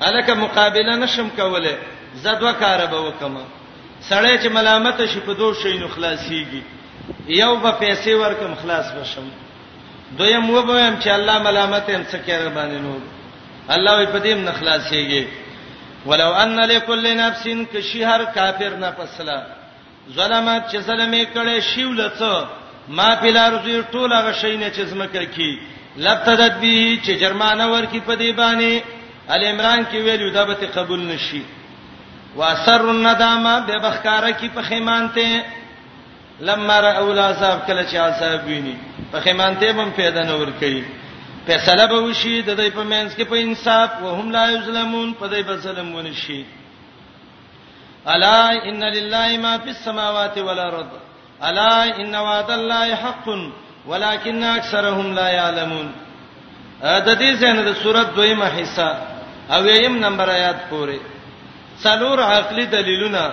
الکه مقابله نشم کوله زه دوه کار به وکم سړی چې ملامت شي په دوه شینو خلاصيږي یو به پیسې ورکم خلاص بشم دویم و به هم چې الله ملامت هم څه کړه باندې نو الله په دې نه خلاصيږي ولو ان لكل نفس کشهر کافر نه پسلا ظلمت چې ظلم یې کړي شیو لڅه ما په لار زوی ټول هغه شي نه چې زمکه کی لبتدت به چې جرمانه ورکی په دی باندې ال عمران کې ویلو دا به قبول نشي واسر الندامه به بخکاره کی په خیمانته لما را اولا صاحب کله چې عذاب ویني په خیمانته هم پیدا نه ور کوي فیصله به وشي د دې په منځ کې په انصاف وهم لا یظلمون په دې به ظلم ونشي الا ان لله ما فی السماوات والارض الا ان وعد الله حق ولكن اکثرهم لا يعلمون د دې څنګه د سورۃ دویمه حصہ او یم نمبر آیات پورې څلور عقلي دلیلونه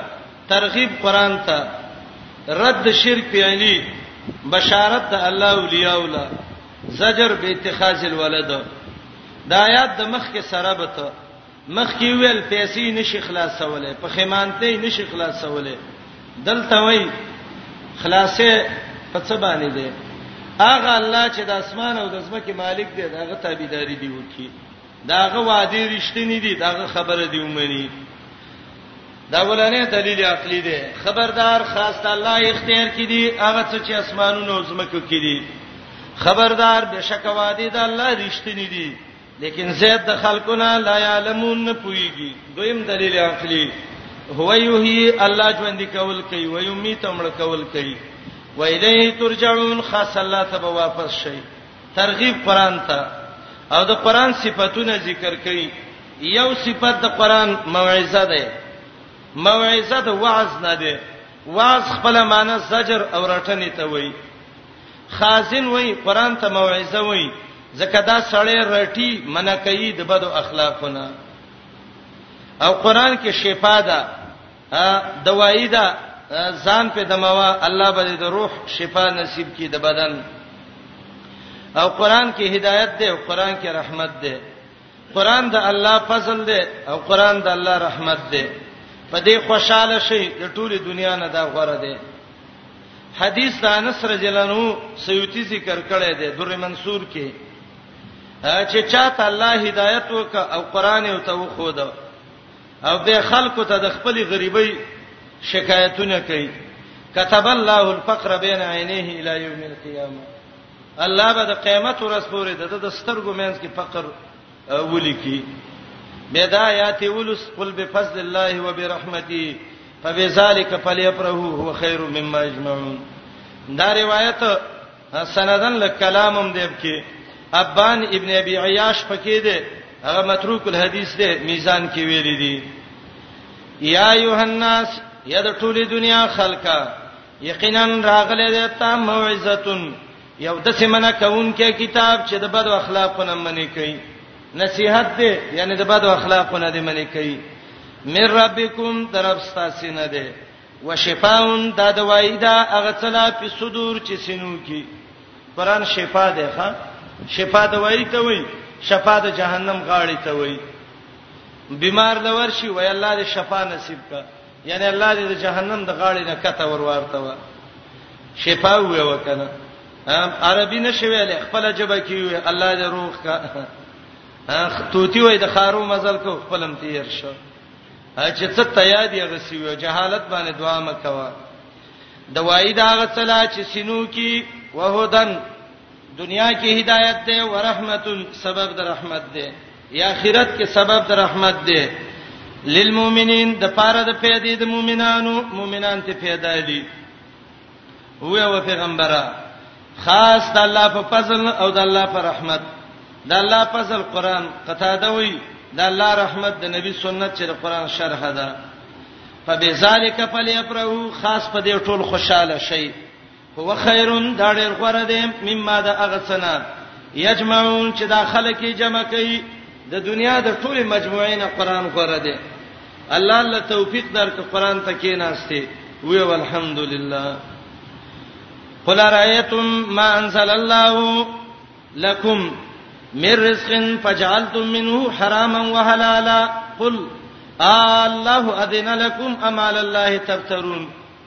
ترغیب قران ته رد شرک پیلی بشارت د الله اولیاء ولا زجر به اتخاذ الولد د آیات د مخ کې سره بته مخکې ویل پیسې نشي خلاصولای پخیمانته نشي خلاصولای دلته وای خلاصې په څه باندې ده اغه الله چې د اسمان او د زمکه مالک دی داغه تابعداري دی وکي داغه وعده رښتینی دی داغه خبره دی ومني دا ولنه دلیل عقلی دی خبردار خاص الله اختیار کړي دی هغه څه چې اسمانونو او زمکه کې دي خبردار بشک وعده د الله رښتینی دی لیکن زید د خلقنا لا یعلمون نه پویږي دویم دلیل عقلی هو یحیی الله ژوند کول کوي و یمیت امر کول کوي و الیه ترجعون خاص الله ته به واپس شي ترغیب قران ته او د قران صفاتونه ذکر کوي یو صفت د قران موعظه ده موعظه د وعظ نه ده وعظ خپل معنی زجر او رټنې ته وایي خازن وایي قران ته موعظه وایي ځکه دا سړی رټي منع کوي د بدو اخلاقونه او قران کې شفا ده دوايي ده ځان په دموا الله به د روح شفا نصیب کړي د بدن او قران کې هدایت ده او قران کې رحمت ده قران د الله فضل دی او قران د الله رحمت دی په دې خوشاله شي د ټوله دنیا نه دا غوړه دی حدیث د انس رجلانو سیوتی ذکر کړی دی در منصور کې چې چاته الله هدایت وک او قران او ته خو دا او به خلکو ته د خپل غریبۍ شکایتونه کوي كتب الله الفقر بين عينيه الى يوم القيامه الله به د قیامت ورځ پورې د د سترګو مینس کې فقر ولیکي بيدا آیات ولس قل بفضل الله وبرحمته فبذلك فليفرحوا هو خير مما يجمعون دا روایت سندن لکلامم دیب کې ابان ابن ابي عياش پکې دی هغه متروک الحديث دی میزان کې ویل دي یا یوهناس یا د ټولې دنیا خلکا یقینا راغله د تا موعظتون یو د سیمنه کون کې کتاب چې د بد اخلاقونه منې کوي نصيحت دې یعنی د بد اخلاقونه دې منې کوي مر ربکم طرف تاسو نه دې وشفاون دا د وایدا هغه څلا په صدور چې سينو کې قران شفا ده ښا شفا د وای ته وای شفا د جهنم غاړې ته وای بیمار لور شي وای الله دې شفا نصیب کړه یعنی الله دې د جهنم د غاړې نه کته ورورته و شفا وې وکنه عربي نشویل خپل جبه کیوي الله دې روح کا توتی وای د خارو مزل کو خپلم تیر شو چې څه تیا دی غسی وی جهالت باندې دعا مکوا د وای دا غسلا چې سینو کی وهدن دنیا کې هدایت ده ورحمت سبب د رحمت ده یا آخرت کې سبب د رحمت ده للمؤمنین د پاره د پیدې د مؤمنانو مؤمنان ته پیدا دي هو او پیغمبره خاص د الله په فضل او د الله په رحمت د الله فضل قران قطاده وی د الله رحمت د نبی سنت چې د قران شرح ده فبذالک فلیفرحوا خاص په دې ټول خوشاله شي هو خیرون دا ډیر غوړه دی مما د هغه څنګه یجمعون چې دا خلک یې جمع کوي د دنیا د ټوله مجموعې نه قران غوړه دی الله الله توفیق درک قران ته کې ناشته وی والحمدلله قل رايتم ما انزل الله لكم من رزق فجعلتم منه حراما وحلالا قل الله اذن لكم ام على الله تفترون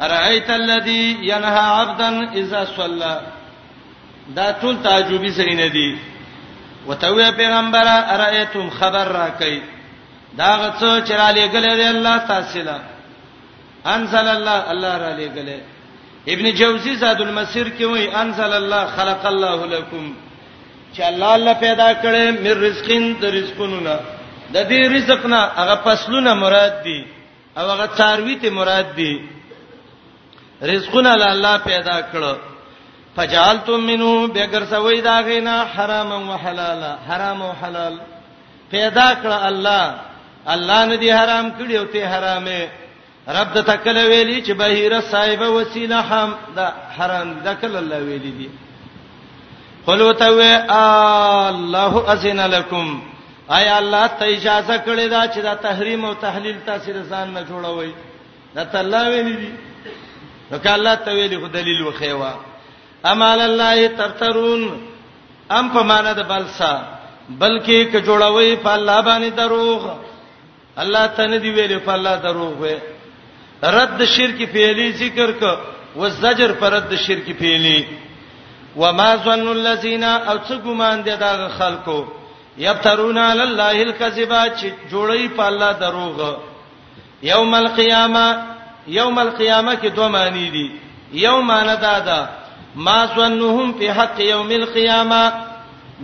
ارایت الذی ینها عبدا اذا صلى دا ټول تعجبی سری نه دی وتوی پیغمبر ارایتم خبر راکئ دا غڅ چراله غلې دی الله تاسو له انزل الله الله را لګلې ابن جوزی زاد المسیر کې وایي انزل الله خلق الله لكم چې الله الله پیدا کړي مې رزقین د رزقونو نه د دې رزق نه هغه فصلونه مراد دي او هغه څاروي ته مراد دي رزقونه له الله پیدا کړو فجعلتم منه بغیر سوي دا غینا حرام او حلال حرام او حلال پیدا کړ الله الله نه دی حرام کړی او ته حرامه رب د تکل ویلی چې بهیره صاحب وسیله هم دا حرام د کل الله ویلی دی قل وتو الله اذن لكم آیا الله ته اجازه کړې ده چې دا تحریم او تحلیل تاسو د ځان نه جوړوي دا ته الله ویلي دي نو که الله ته ویلي خو دلیل وخیوا امال الله تفترون ام په معنا د بلسا بلکې که جوړوي په الله باندې دروغ الله ته نه دی ویلې په الله دروغ وې رد شرک فعلی ذکر ک و زجر پر رد شرک فعلی و ما ظن الذين او څه ګمان دي دا خلکو یبترون علی الله الکذبا چې جوړی په الله دروغ یوم القیامه یوم القیامه کې دوه معنی دي یوم انا دادا ما ظنهم په حق یوم القیامه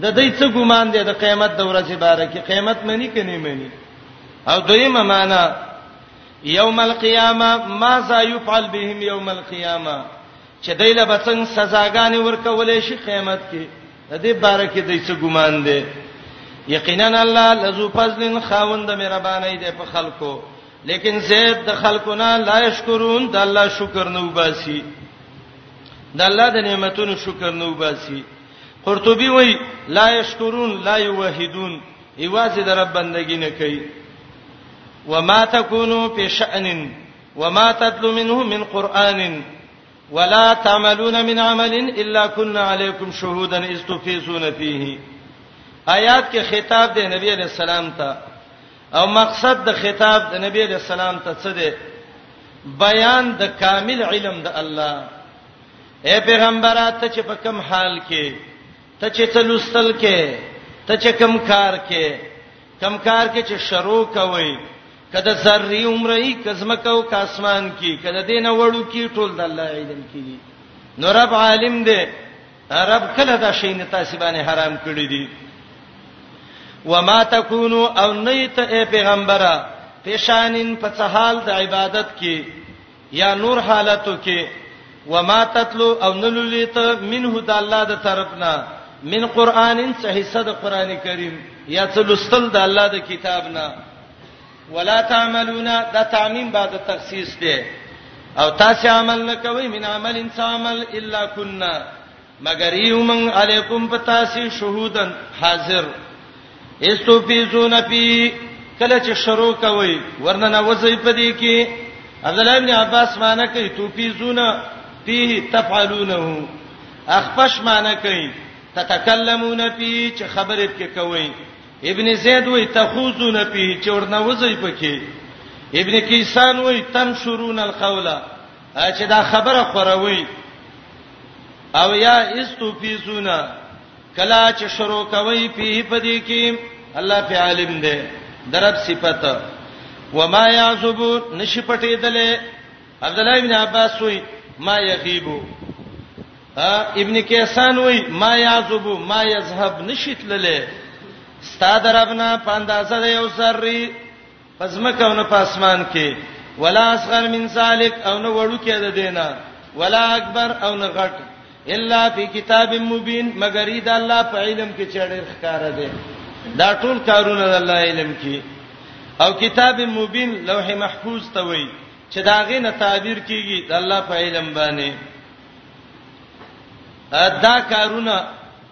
د دې څه ګمان دی د قیامت د ورځې باره کې قیامت منی کني منی او دویمه معنا یوم القیامه ماذا یفعل بهم یوم القیامه چې دایله بڅنګ سزاګانې ورکولې شي قیامت کې د دې باره کې د څه ګمان دی یقینا الله لذو فضل خاوند مهرباني دی په خلکو لیکن زید د خلکو نه لا شکرون د الله شکر نه وباسي د الله د نعمتونو شکر نه وباسي قرطبي وای لا یشکرون لا یوحدون ایواز د رب بندگی نه کوي وما تكونوا في شأن وما تتلو منه من قرآن ولا تعملون من عمل الا كنا عليكم شهودا اذ تفيضون فيه آیات کې خطاب دی نبی علیہ السلام ته او مقصد د خطاب د نبی علیہ السلام ته څه دی بیان د کامل علم د الله اے پیغمبره ته چې په کوم حال کې ته چې تلوستل کې ته چې کوم کار کې کوم کار کې چې شروع کوي کله ذری عمرې کزمکو کاسمان کې کله دینه وړو کې ټول د الله علم کې نو رب عالم دې رب کله دا شی نه تاسو باندې حرام کړی دي وما تکونو او نیت اے پیغمبره پېشانین په څه حال د عبادت کې یا نور حالتو کې وما تتلو او نلولي ته منه د الله د طرفنا من قرانن صحیحه د قران کریم یا تلستل د الله د کتاب نه ولا تعملون دا تعمیم بعد تخصیص دی او تاسو عمل نه کوي من عمل انسان عمل الا كنا مگر یو من علیکم پتاسی شهودن حاضر استو پیزون پی کله چې شروع کوي ورنه نه وځي پدې کې عبد الله ابن عباس معنی کوي تو پیزون فيه تفعلونه اخفش معنی کوي تتکلمون فيه چې خبرې پکې کوي ابن زید وای تخوزون فيه چې ورنه وځي پکې ابن کیسان وای تنشرون القولا چې دا خبره خوروي او یا استوفیزونا کلا چې شروع کوي په پدې کې الله په عالم دی درب صفته وما يعذب نشي پټې دله عبد الله ابن عباس وی ما یغیبو ابن کیسان وای ما یعذب ما یذهب نشیت لله استاد ربنا پاندازه یو سری په ځمکه او نه په اسمان کې ولا اصغر من ذلک او نه وړو کې د دینه ولا اکبر او نه غټ الا فی کتاب مبین مگر اید الله په علم کې چړې ښکار دی دا ټول کارونه د الله علم کې او کتاب مبین لوح محفوظ ته وایي چې دا غي نه تعبیر کیږي د الله په علم باندې دا کارونه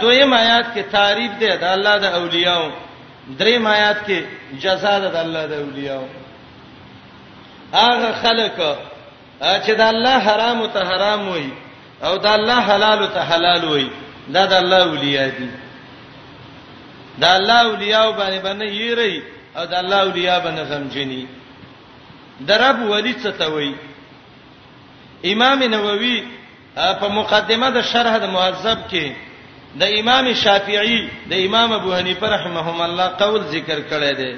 دویم آیات کې تعریف دی د الله د اولیاءو دریم آیات کې جزا ده د الله د اولیاءو هغه خلک چې د الله حرام ته حرام وای او د الله حلال ته حلال وای دا د الله اولیاء دي د الله اولیاء باندې باندې یری او د الله اولیاء باندې غمجنی درب ولی څه ته وای امام نووي په مقدمه د شرح د مهذب کې د امام شافعي د امام ابو حنیفه رحمهم الله قول ذکر کړی دی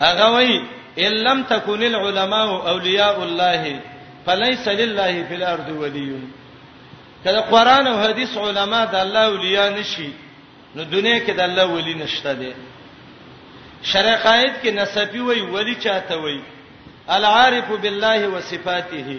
هغه وایي ان لم تكن العلماء اولیاء الله فليس لله في الارض ولي کله قران او حديث علما د الله اولیاء نشي نو دنیا کې د الله ولی نشته دی شرع قائد کې نسبی وی ولی چاته وی العارف بالله وصفاته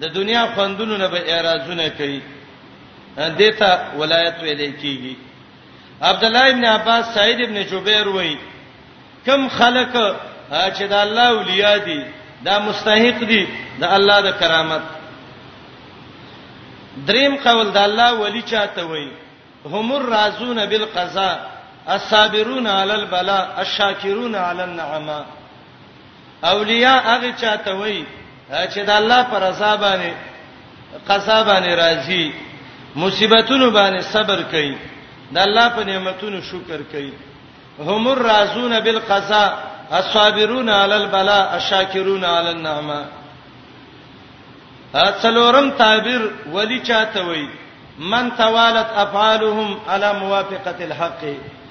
د دنیا خوندونو نه به اعتراضونه کوي دیتا ولایت ویل کیږي عبد الله ابن عباس سعید ابن جبیر وای کم خلق چې د الله اولیاء دي دا مستحق دي د الله د کرامت دریم قول د الله ولی چاته وای هم الرازون بالقضاء الصابرون علی البلاء الشاکرون علی النعمه اولیاء هغه چاته وای چې د الله پر رضا باندې قضا باندې راضي مصیبتونو باندې صبر کوي د الله په نعمتونو شکر کوي هم الرازون بالقضاء الصابرون علی البلاء الشاکرون علی النعمه اڅلورم تعبیر ولی چاته وای من توالت افعالهم علی موافقه الحق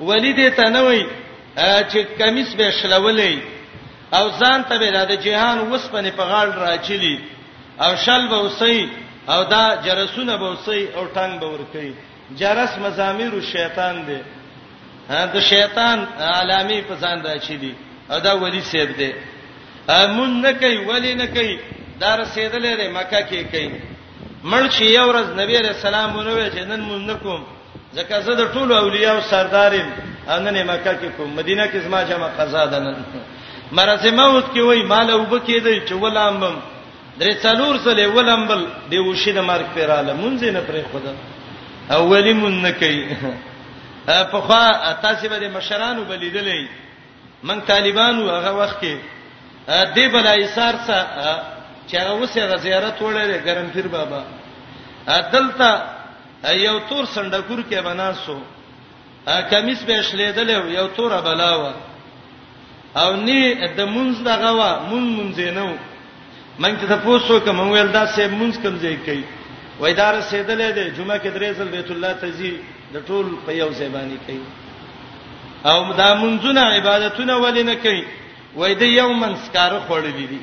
ولی دې ته نه وای چې کمیس به شلولې او ځان ته به د جهان وسپنې په غاړه راچلی او شل به وسی او دا جرسونه به وسی او ټنګ به ورکی جرس مزامیر شیطان دی د شیطان علامه په ځان راچلی او دا ولی سیب دی مون نه کوي ولی نه کوي دا رسیدلې مکه کې کوي مړ شي یو ورځ نبی رسول الله مونږ چې نن مونږ نکوم ځکه زه د ټولو اولیاء او سردارم اننه مکه کې کوم مدینه کې زما جمع قضا ده نن مرز موت کې وای مال او بکې دی چې ولام درې څلور سره ولام بل دی وشي د مرګ پیراله مونږ نه پرې خدا اولی مون نه کوي په خوا تاسو به مشرانو بلیدلې من طالبانو هغه وخت کې دی بل ایثار سره چې هغه وسه زیارت وړلې ګرم پیر بابا دلته یو تور سندکور کې بناسو کمیس به شلیدل یو تور بلاوه او نی د مونږ دغه وا مون مونږ نه و من چې د پوسو کوم ویل دا سه مونږ کوم ځای کوي وای دا رسیدل دی جمعه کې درې ځل بیت الله ته ځي د ټول په یو ځای باندې کوي او دا مونږونه عبادتونه ولې نه کوي وای د یو منسکار خړلې دي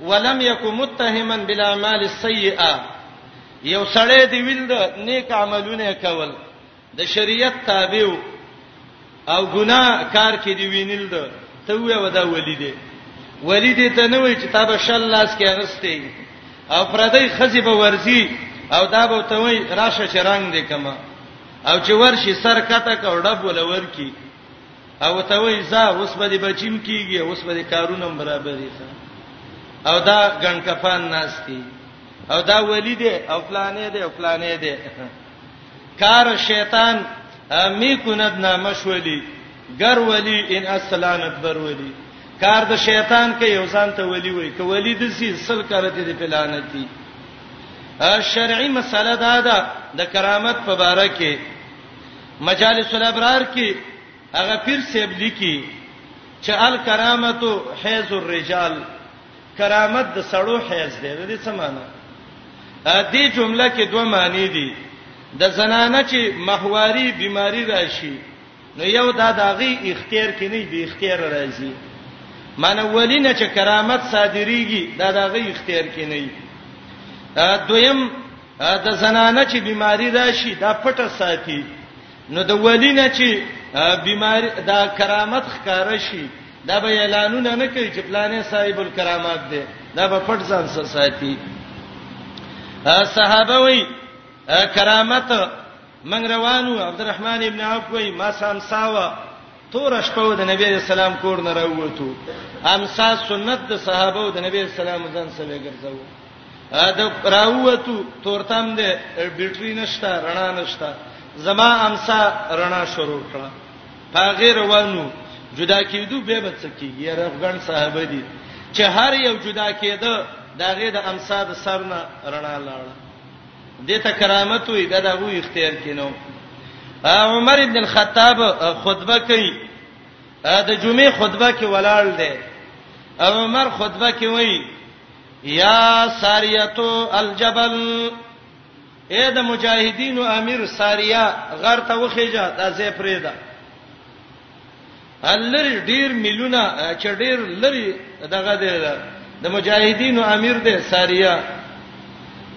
ولم يك متهما بالاعمال السيئه یو سړی دی ویل د نیک عملونه کول د شریعت تابع او ګناه کار کې دی وینل د ته وې ودا ولی دی ولی دی ته نه وی چې تابه شل لاس کې اغستې او پردی خزی به ورزی او دا به ته وی راشه چرنګ دی کما او چې ورشي سر کته کوډه بولور کی او ته وای زا اوس به بچیم کیږي اوس به کارونه برابرې ښه او دا ګن کفان ناشتي او دا ولی دی او فلانې دی او فلانې دی کار شیطان می کند نامه شولی ګر ولی ان اصلانت بر ولی کار د شیطان کې یو ځان ته ولی وای ک ولی د سی سل کار دې د پلانتی شرعي مسله دا ده د کرامت په باره کې مجالس الابرار کې هغه پیر صاحب لیکي چې الکرامت حیز الرجال کرامت د سړو حیز دی د دې څه معنی دې جمله کې دوه معنی دي د زنانه چې محواری بیماری راشي نو یو دا داغي اختیار کې نه دی اختیار راځي معنی ولینه چې کرامت صادریږي دا داغي اختیار کې نه دی دویم د زنانه چې بیماری راشي دا پټه ساتي نو د ولینه چې بیماری دا کرامت ښکارا شي دا به اعلانونه نه کوي چې پلانې صاحب الکرامات دی دا به پټ ځان سره ساتي صحابه وی کرامت من روانو عبدالرحمن ابن عوف وی ما سامساوا تور شپه د نبی اسلام کور نه راووتو امسا سنت د صحابه د نبی اسلام ځان سره ګرځاو د راووتو تورتم دې بیټری نشته رڼا نشته زما امسا رڼا شروع کړه پاغه روانو جدا کیدو به بچکی یره افغان صاحب دي چې هر یو جدا کیده داغه د امسا د سرنا رڼا لاړه دې ته کرامت وي دا دغه اختیار کینو عمر ابن الخطاب خطبه کوي د جمعې خطبه کې ولاړ دی عمر خطبه کې وایي یا ساریتو الجبل اے د مجاهدینو امیر ساریا غر ته وخیجه دا زه پرېدا لری ډیر ملیونه چې ډیر لری دغه دی د مجاهدینو امیر دی ساریا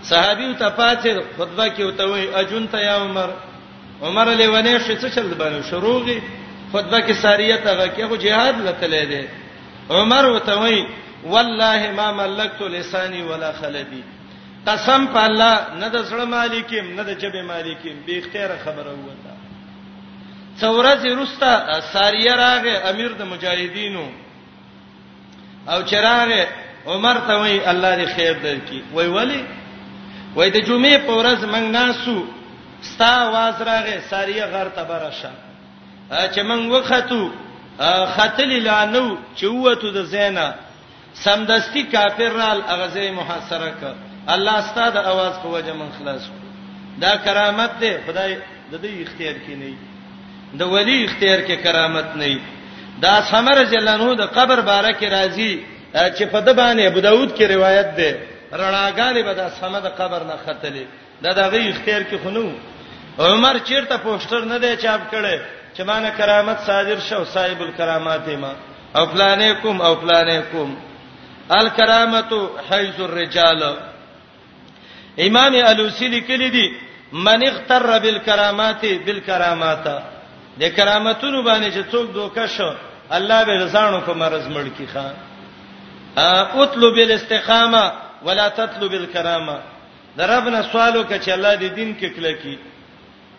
صحابي ته پاتې خطبه کې وته وي اجون ته یا عمر عمر له ونه شې څه چل باندې شروعي خطبه کې ساریه ته کې خو jihad لته لیدې عمر وتوي والله ما ملکت لساني ولا خلبي قسم په الله نه د زړه مالکیم نه د جبه مالکیم به اختیار خبره وته څورز رستا ساریه راغه امیر د مجاهدینو او چراغه عمر ته وی الله دې خیر درکې وای ولی وای د جمعې په ورځ منګ ناسو ستا واز راغه ساریه غر تبرشه چې موږ وختو خاتلی لانو چې وته د زینا سمدستی کافر رال اغزه محاصره ک الله ستاد आवाज په وجه من خلاص دا کرامت دی خدای د دې اختیار کې نه د ولی اختیار کې کرامت نه دا ثمر جلانو د قبر باره کې راځي چې په د باندې ابو داود کې روایت ده رڼاګانې به د سمد قبر نه ختلې دا دغه اختیار کې خنو عمر چیرته پوسټر نه دی چاپ کړي چې مانه کرامت صادر شو صاحب الکرامات ما او پلانې کوم او پلانې کوم الکرامت حیز الرجال امام الوسی لیکلی دی من اختر بالکرامات بالکرامات د کرامتونو باندې چې څوک دوکه شو الله به رضانو په مرز مړ کی خان اطلب الاستقامه ولا تطلب الكرامه د رب نه سوال وکړه چې الله دې دین کې کلکی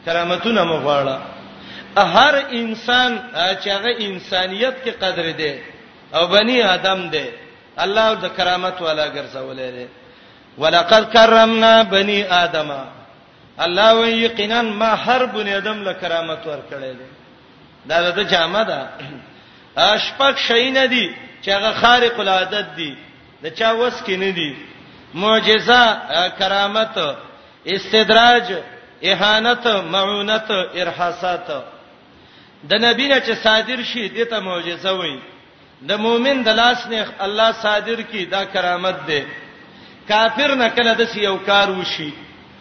کرامتونه مو غواړه هر انسان چې هغه انسانيت کې قدر دی او بني آدم دی الله د کرامت والا ګرځولې دی ولقد کرمنا بني آدم الله وی یقینا ما هر بني آدم له کرامت ورکړې دی دا د جامه ده اشپک شي نه دي چې هغه خارق العادت دي د چا وس کې نه دي معجزه کرامت استدراج اهانت معونت ارهاصات د نبی نه چې صادر شي دته معجزه وایي د مؤمن د لاس نه الله صادر کی دا کرامت ده کافر نه کله د یو کار وشي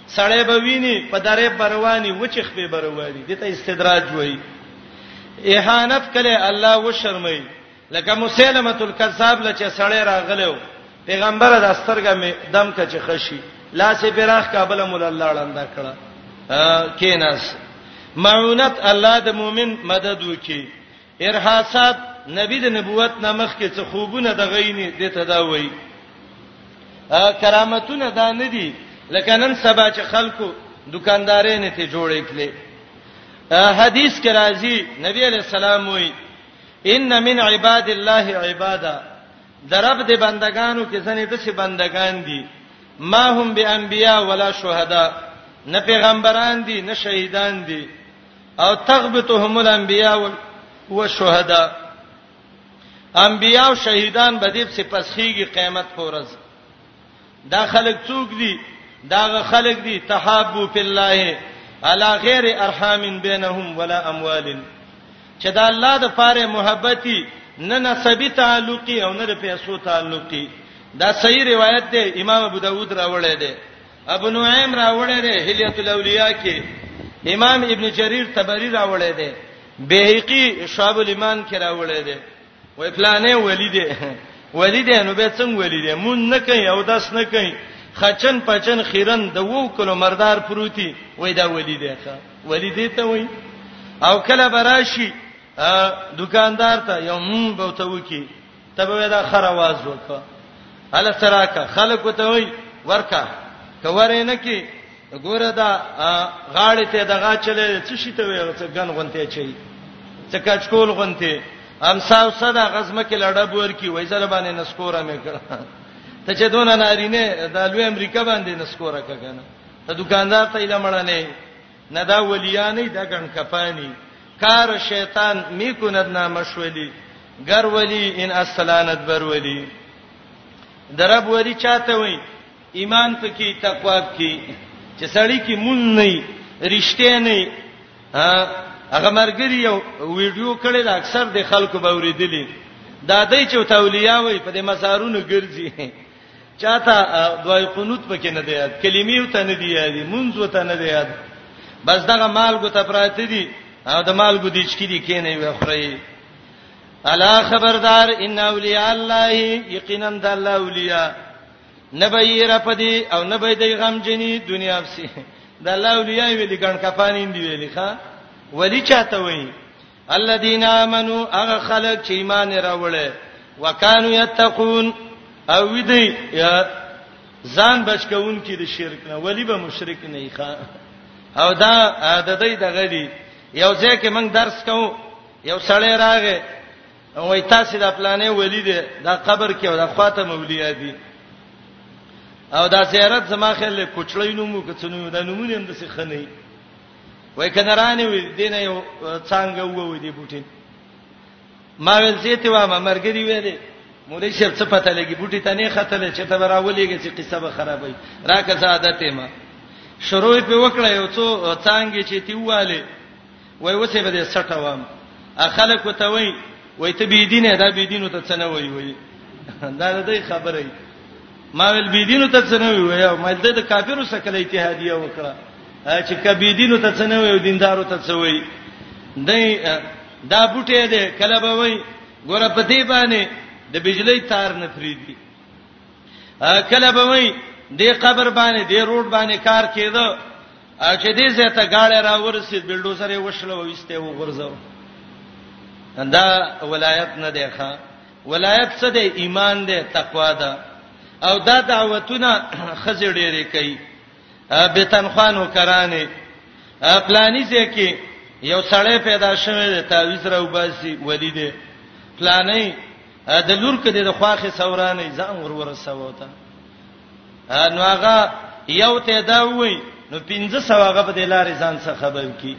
سړی به ویني په درې برواني وچخ به برواني دته استدراج وایي اهانت کله الله و شرمای لکه مسلمه الکذاب لچ سړی راغلو پیغمبر د سترګه می دم کچ خشي لاس پراخ کابل مول الله لاندې کړه کیناس معونت الله د مؤمن مدد وکي ارهاصات نبی د نبوت نامخ کې څه خوبونه د غینې د تداوي کرامتونه دا نه دي لکه نن سبا چې خلکو دکاندارې نه ته جوړې کړي حدیث کې راځي نبی علی السلام وایي ان من عباد الله عبادا درب د بندگانو کې ځنې د څه بندگان دي ما هم به انبیا ولا شهدا نه پیغمبران دي نه شهیدان دي او تغبطهم الانبیا والشهدا انبیا او شهیدان به دې په پسخیږي قیامت پورز دا خلک څوک دي دا خلک دي تحابو فی الله علی غیر ارحام بینهم ولا اموال چې دا الله د پاره محبتي نه نسبی تعلقي او نه د پیسو تعلقي دا صحیح روایت دی امام ابو داود راوړی دی ابو نعیم راوړی دی حلیت الاولیاء کې امام ابن جریر تبری راوړی دی بهقی شعب الایمان کې راوړی دی وای پلانې ولی دی ولی دی نو به څنګه ولی دی مون نه کوي او داس نه کوي خچن پچن خیرن د وو کلو مردار پروتي وای دا ولی دی ښا ولی دی ته وای او کله براشي دکاندار ته یو مون به ته وکی ته به دا خر आवाज وکړه ال سراکه خلکو ته وای ورکا کوره نه کی ګوره دا غاړې ته دغه چلې څه شي ته وي څه ګن غونته چي څه کچکول غونته ام ساو صدا غزمه کې لړه بور کی وای زره باندې نسکوره مې کړه ته چې دون نارینه د لوی امریکا باندې نسکوره کګنه ته دکاندار ته اله مړه نه نه دا ولیانې د ګن کفانی کار شیطان می کو ند نامشولی ګر ولی ان اصلانت بر ولی درب ولی چاته وای ایمان پکې تقوا پکې چې سړی کې مون نه رښتې نه هغه مرګري یو ویډیو کړی دا اکثر د خلکو به ورېدلی دا دای چې تولیه وي په دې مسارونو ګرځي چاته دوی قنوت پکې نه دی یاد کلمې وته نه دی یاد منځ وته نه دی یاد بس دغه مال ګو ته پراته دي او د مال ګو دي چې کې دي کې نه وي خوري الا خبردار ان اولیاء الله یقینا د الله اولیاء نه به یې را پدې او نه به د غم جنې دنیا بسې د الله اولیاء ویلي ګڼ کفانین دی ویلي ښا ولی چاته وایي الذين امنوا هغه خلک چې ایمان راوړل وکانو یتقون او ودی ځان بچکون کې د شرک نه ولی به مشرک نه ښا او دا د دې دغه دی یو ځکه موږ درس کوو یو سړی راغی وای تاسو د پلانې ولی دی دا قبر کې او دا خواته مولیا دي او دا زیارت زما خل کوچړی نومو کڅنو دا نمونه هم د څه خنې وای کنارانه وې دینه یو څنګه وو دې بوټي ما ول زیته و ما مرګري ویلې مولوی شپ څه پته لګي بوټي ته نه خطلې چې ته براولېږي چې قصه به خرابې راکه ساده ته ما شروع په وکړه یو څو څنګه چې تیواله وای وسه به دې سټه وام اخلک وته وای وای ته بی دینه دا بی دینو ته څنګه وای وای دا د دې خبرې ما ول بی دینو ته څنګه وای وای ما د کافرو سره کله اتحادیه وکړه چې کبی دینو ته څنګه وای دیندارو ته څه وای دای دا بوټي دې کله به وای ګوره په دې باندې د بجلی تار نه فریدي کله به وای دې قبر باندې دې روډ باندې کار کېده او چې دې زه ته گاړه را ورسید بلډوزر یې وشله او وسته و غرزو دا ولایت نه دی ښا ولایت څه دی ایمان دی تقوا ده او دا دعوتونه خزې ډېرې کوي به تنخوانو کرانه پلاني ځکه یو سړی پیدا شوی دی تعویز راو باسي ولی دی پلانې د لور کده د خواخې سورانې ځان ورور سوته نو هغه یو ته دا وای نو 1500 هغه په دلارې ځان څخه خبر کی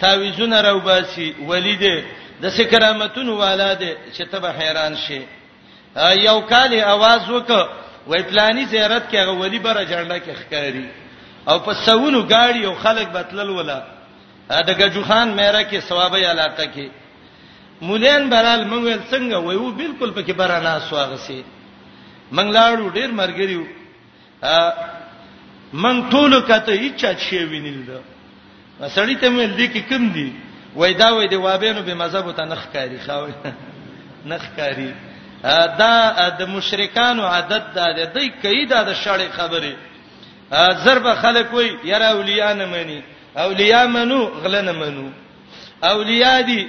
تعویذونه راو باسي ولید د سکرامتون والاده چې ته به حیران شې یو کال आवाज وک وای پلاني زیارت کې هغه ولی بره جړنده کې ښکاری او په سونو گاډي او خلک بتلل ولا د گجو خان مېره کې ثوابه علاقه کې مولین برال مونږ څنګه وایو بالکل پکې برا نه سواغسي من لاړو ډیر مرګریو من ټول کته هیڅ شي وینل دا سړی ته مې دې کې کم دي وای دا وای دی وابینو به مذهب ته نخ کاری خاوي نخ کاری دا د مشرکانو عادت دا دی دای کوي دا د شړې خبره ضرب خلک وای یرا اولیاء نه مني اولیاء منو غل نه منو اولیاء دي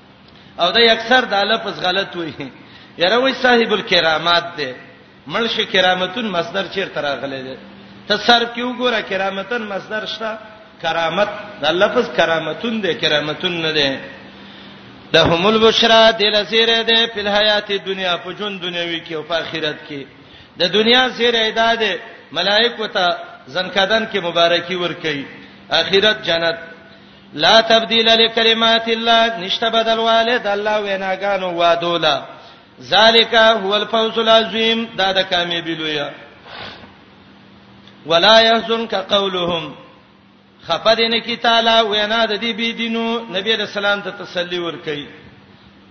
او دا اکثر د لفظ غلط وي یره وای صاحب الکرامات دی ملش کرامتون مصدر چیرته راغلی دی ته صرف کې وګوره کرامتن مصدر شته کرامت دا لفظ کرامتون دی کرامتون نه دی لهم البشرا دل زیره ده په حیات دنیا په جون دنیوي کې او په آخرت کې د دنیا زیره ده ده ملائکه ته زنکدان کې مبارکي ورکړي آخرت جنت لا تبديل لكلمات الله نشته بدل والد الله ویناګانو وادولا ذالک هو الفوز العظیم دا د کامیابی لوی ولا يحزنك قولهم خفدن کی تعالی وینا د دې بی دینو نبی رسول الله ته تسلی ور کوي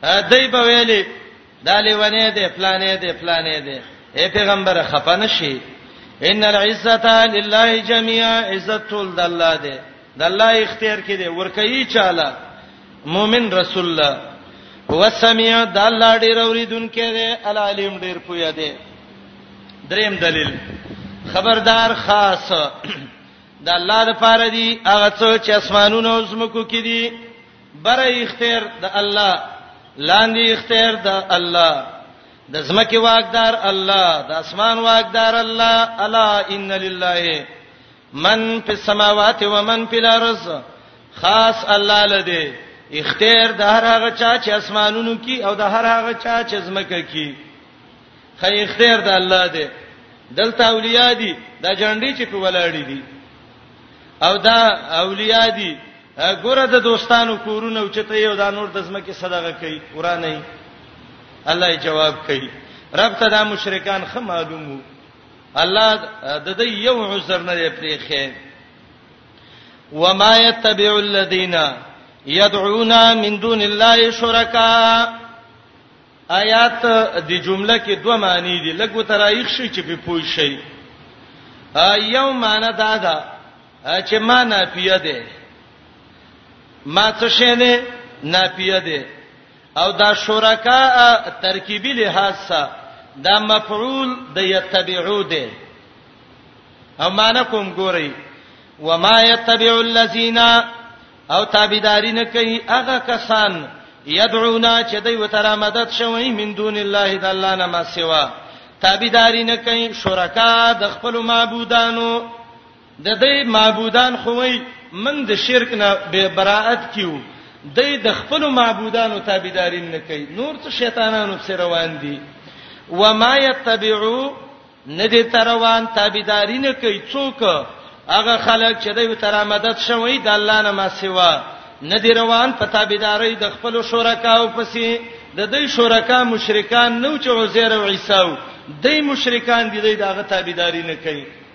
دای په ویلي دالی ونه دې پلانې دې پلانې دې اے پیغمبر خفنه شي ان العزه لله جميعا عزت ټول د الله دی د الله اختیار کې دی ورکوي چاله مؤمن رسول الله هو سميع د الله ډیر اوریدونکې دی العلیم ډیر پویا دی دریم دلیل خبردار خاص د الله د پاره دی هغه څو چې اسمانونو او زمکو کې دي بره اختیار د الله لاندې اختیار د الله د زمکه واقدار الله د اسمان واقدار الله الا ان لله من په سماوات و من په الارض خاص الله لده اختیار د هر هغه چا چې اسمانونو کې او د هر هغه چا چې زمکه کې خې اختیار د الله دی دلته اولیاء دي د جنډي چې په ولاړې دي او دا اولیاء دي ګوره د دوستانو کورونه او چته یو د نور د زمکه صدقه کوي قران یې الله یې جواب کوي رب ته دا مشرکان خه معلومو الله د دې یو عذر نه دی پریخه وما يتبع الذين يدعون من دون الله شرکا آیات د جمله کې دوه معنی دي لګو ترایخ شي چې په پوي شي یو معنی دا ده چې معنی پیه ده ما څه شي نه ناپیه ده او دا شرکا ترکیبی لحاظ سره دا مفعول د یتبعو ده او معنا کوم ګورئ وما یتبع الذین او تابعداري نه کوي هغه کسان یدعونا چې دوی وتره مدد شوی من دون الله د الله نه ما سوا تابعداري نه کوي شرکا د خپل معبودانو د دې معبودان خو وي من د شرک نه به براءت کیو د د خپل معبودانو تابعدارین نه کوي نور څه شیطانانو څخه روان دي و ما یتبعو ندی تروان تابعدارین کوي څوک هغه خلک چې دوی تر مدد شوی د الله نه ما سیوا ندی روان په تابعداري د خپل شرکاو پسې د دې شرکا مشرکان نو چې عزیر او عیسی او دې مشرکان دي دغه تابعداري نه کوي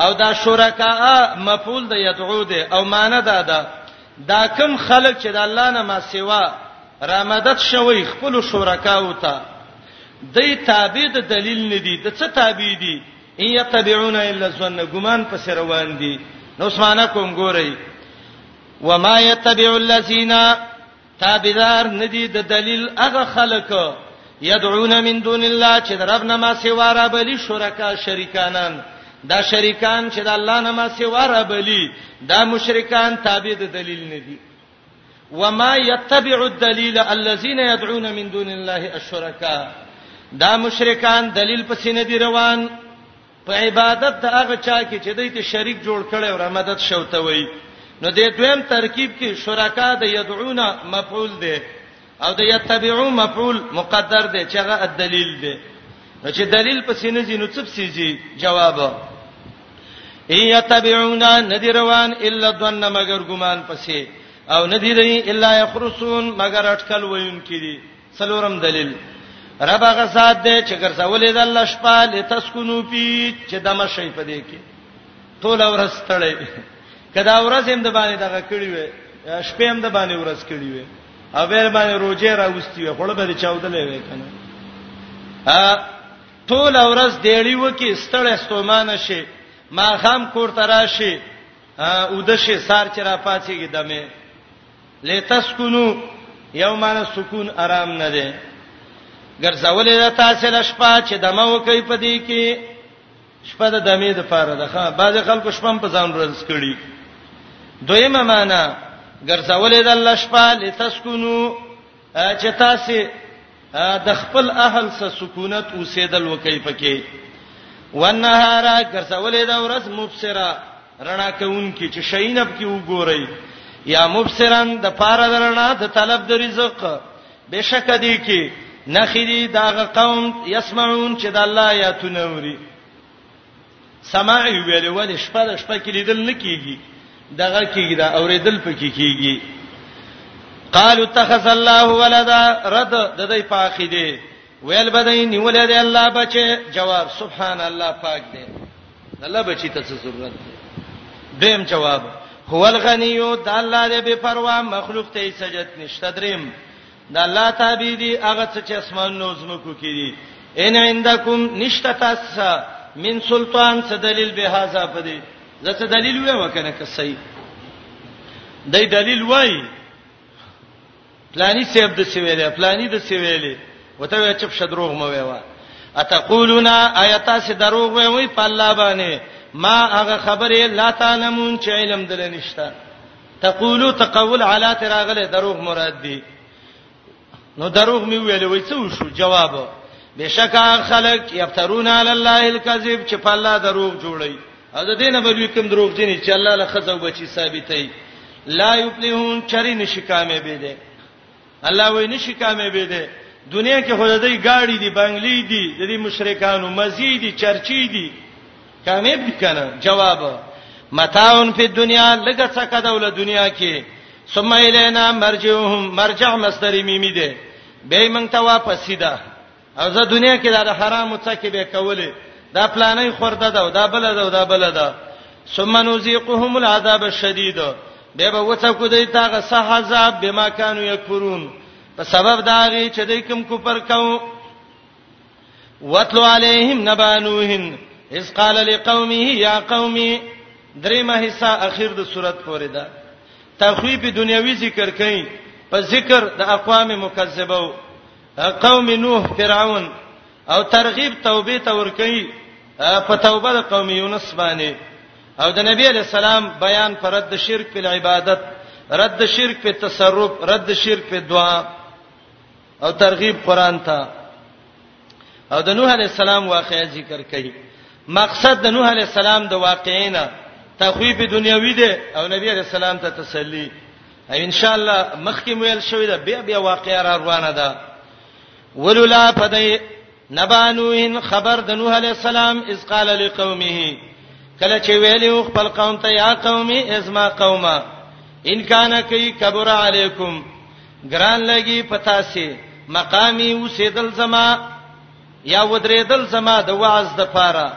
او دا شرکاء مفعول د يدعو ده او معنی دا ده دا کم خلق چې د الله نه ما سیوا را مدد شوی خپل شرکا او ته دای تابع د دلیل نه دي د څه تابع دي ان یتبعون الا ظن ګمان پس روان دي نو اسمانه کوم ګورئ وما یتبع الذین تابعدار ندی د دلیل هغه خلک یدعون من دون الله چې د رب نه ما سیوا را بلی شرکا شریکانان دا شریکان چې د الله نه ما سیوا را بلی دا مشرکان تابع د دلیل ندی وما يتبع الدليل الذين يدعون من دون الله الشركاء دا مشرکان دلیل پسې نه دی روان په عبادت د هغه چا کې چې دوی ته شریک جوړ کړي او رمدد شوته وي نو د دویم ترکیب کې شرکا د یدعون مفعول دی او د یتبعو مفعول مقدر دی چې هغه دلیل دی نو چې دلیل پسې نه زینو څه پسې زی جواب ایتبعون ندی روان الا ظن مگر ګمان پسې او ندی رہی الا یخرسون مگر اٹکل وین کړي څلورم دلیل رب هغه ذات دی چې ګرځولې د الله شپه لتسكنو پی چې دمه شي پدې کې ټول ورځ تړلې کدا ورځ هم د باندې دغه کړی وي شپه هم د باندې ورځ کړی وي او بیر باندې روزه راوستي وي خړ به چاودلې وي کنه ا ټول ورځ دیړی وکي ستړې ستومانه شي ما خام کور تراشي او د شي سار چر پاتېږي دمه لتسکنو یو معنی سکون آرام نه دی ګرځولې د تاسو له شپه چې دمه وکي په دې کې شپه د دمې د پاره ده ښا بعض خلکو شپه په ځان ورز کړي دویمه معنی ګرځولې د الله شپه لتسکنو چې تاسو د خپل اهل سره سکونت اوسېدل وکي پکې ونهار ګرځولې دا ورځ مبصرا رڼا کوونکی چې شینب کې وګورئ یا مبصرن د پاره درنا د طلب د رزق بشک دی کې نخری داغه قوم یسمعون چې د الله آیاتونه اوري سماعي ویلې ولې شپه د شپه کې لیدل نه کیږي دغه کیږي دا اوریدل پکې کیږي قالوا اتخذ الله ولدا رد د دې پاخې دی ویل بدای نیولې دی الله بچي جواب سبحان الله پاک دی الله بچی ته څه ضرورت دی دیم جواب هو الغنیو د الله دې بے پروا مخلوق ته سجد نشته دریم د الله تابع دي هغه څه چې اسمانونو زمکو کې دي ان عندکم نشتا تاسو من سلطان څه دلیل به هاذا پدې زه څه دلیل وې وکنه که صحیح دای دلیل وای پلانی سیب د سیویلې پلانی د سیویلې وته چپ شدروغ مو ویوا اتقولون آیات سے دروغ وی وی په الله باندې ما هغه خبره لا تعلمون چې علم دل نشته تقولو تقول علا تراغله دروغ مراد دی نو دروغ می ویلې وای څه وشو جواب بشکا خلق یفترون علی الله الکذب چې په الله دروغ جوړي او د دینه بلوی کوم دروغ جنې چې الله له خزو بچی ثابتې لا یفلحون چری نشی کامیابې دي الله وای نشي کامیابې دي دنیا کې خود دې گاډي دي بنگلې دي د دې مشرکانو مزيدي چرچي دي کامیاب دي کنه جواب متاون په دنیا لګه څه کا دوله دنیا کې ثم الینا مرجعهم مرجع مصدر میمی ده به موږ ته واپس سیده او زه دنیا کې دا د حرامو څکه به کولې دا پلانې خورده ده او دا بل ده او دا بل ده ثم نذيقهم العذاب الشديد به به وڅ کو دی تاغه صح عذاب بما كانوا يكفرون په سبب دا غي چې دوی کوم کوپر کاو وتلو عليهم نبانوهن اس قال لقومه يا قومي دریمه حصہ اخر د صورت پورې ده تخویب دنیوي ذکر کئ په ذکر د اقوام مکذبو قوم نوح فرعون او ترغیب توبه ته ور کوي په توبه د قوم یونس باندې او د نبی علی السلام بیان پر رد شرک په عبادت رد شرک په تصرف رد شرک په دعا او ترغیب قران ته او د نوح علی السلام واقعې ذکر کړي مقصد د نوح علی السلام د واقعینا تخویف دنیوي دی او نبی علی السلام ته تسلی ان شاء الله مخکې ویل شوې ده بیا بیا واقعیا را روانه ده ولولا فدای نبانوین خبر د نوح علی السلام اذ قال لقومه کله چې ویلو خپل قوم ته یا قومي ازما قومه ان کان کی کبر علیکم ګران لګي پتا سي مقامي وسیدل زما یا ودریدل زما د وعظ د پاره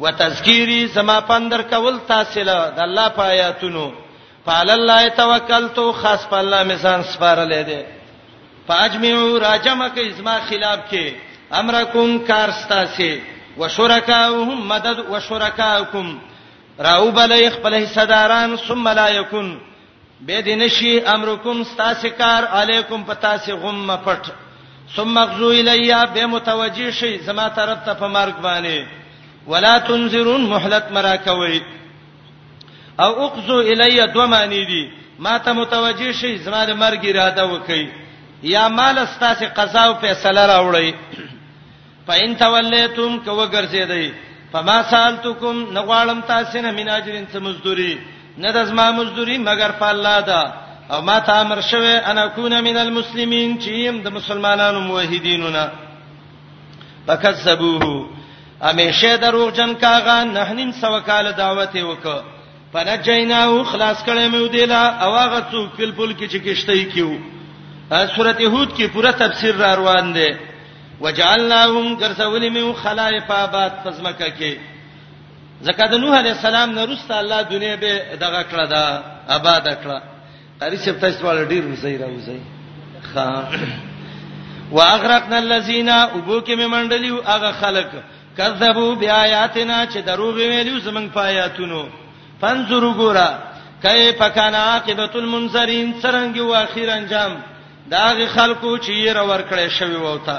وتذکيري زما پندر کول تاسو له د الله په آیاتونو فعل الله توکلت خاص په الله می ځان سپارلې دي فاجمعوا راجمه کې ازما خلاف کې امرکم کار ستاسي وشرکاهم مدد وشرکاکم راو بلې خپل حصداران ثم لا یکون به دې نشي امرکم ستاسو کار علیکم پتا سي غم پټ ثم مغزو الیا به متوجی شي زما طرف ته په مرګ باندې ولا تنذرون مهلت مرا کوي او اقزو الیه دو معنی دي ما ته متوجی شي زما د مرګ اراده وکي یا مال استاسه قضا او فیصله راوړی فإن تولیتم کو ګرځیدای فما سالتکم نغوالم تاسو نه من اجرین څه مزدوری نه د زما مزدوری مگر په الله ده او ما ته امر شوه انا کون من المسلمین چې يم د مسلمانانو موحدینونه فکذبوه همیشه دروغجن کاغه نه نیم سو کال دعوت وکړه فنجینا او خلاص کړه مې ودیلا او هغه څوک په پل کې چې کشته یې کیو سورته هود کې پوره تفسیر را روان دی وجعلناهم غرسول مې خلائف آباد پزمکه کې زکه د نوح علی السلام نه رسته الله دنیا به دغه کړه دا آباد کړه قاری صاحب تاسو ول ډیر وزي راوځي خا واغرقنا الذين ابوک ممندلیو هغه خلق کذبوا بیااتنا چې دروغ ویلو زمنګ پایاتونو فنظر ګورا کای پکان عاقبت المنذرین څنګه و اخیر انجام داغه خلکو چې یې را ورکړې شوی ووتا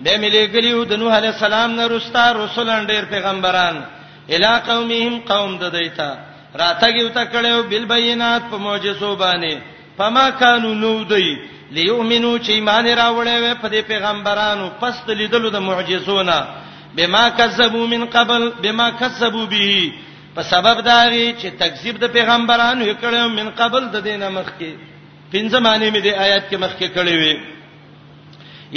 به ملي ګلیو د نوح علی السلام نه رستا رسولان ډیر پیغمبران الی قومهم قوم د دیتا راتګ یو تکړه بل بینات په معجزو باندې فما كانوا نودي ليؤمنو چې ایمان راوړې وې په دې پیغمبرانو پس د لیدلو د معجزونه بما کذبوا من قبل بما کذبوا به په سبب داري چې تکذیب د پیغمبرانو وکړو من قبل د دینه مخکې پنځه معنی مې د آیات کې مخکې کړې وې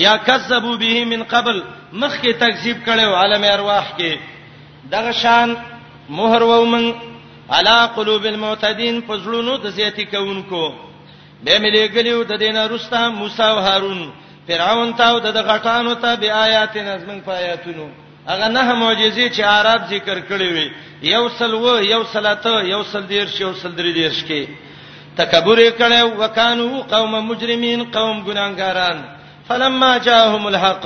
یا کذبوا به من قبل مخکې تکذیب کړو عالم ارواح کې دغه شان مهر وومن علا قلوب المعتدين پزړونو د زیاتی کوونکو به ملي ګلیو د دینه رستا موسی او هارون فرعون ته او د غټانو ته بیا آیات نظم په آیاتونو هغه نه معجزې چې عرب ذکر کړې وي یو سل و یو سلاته یو سل دیر شو سل درې دیر شکې تکبر کړي وکانو قوم مجرمین قوم ګناګاران فلما جاءهم الحق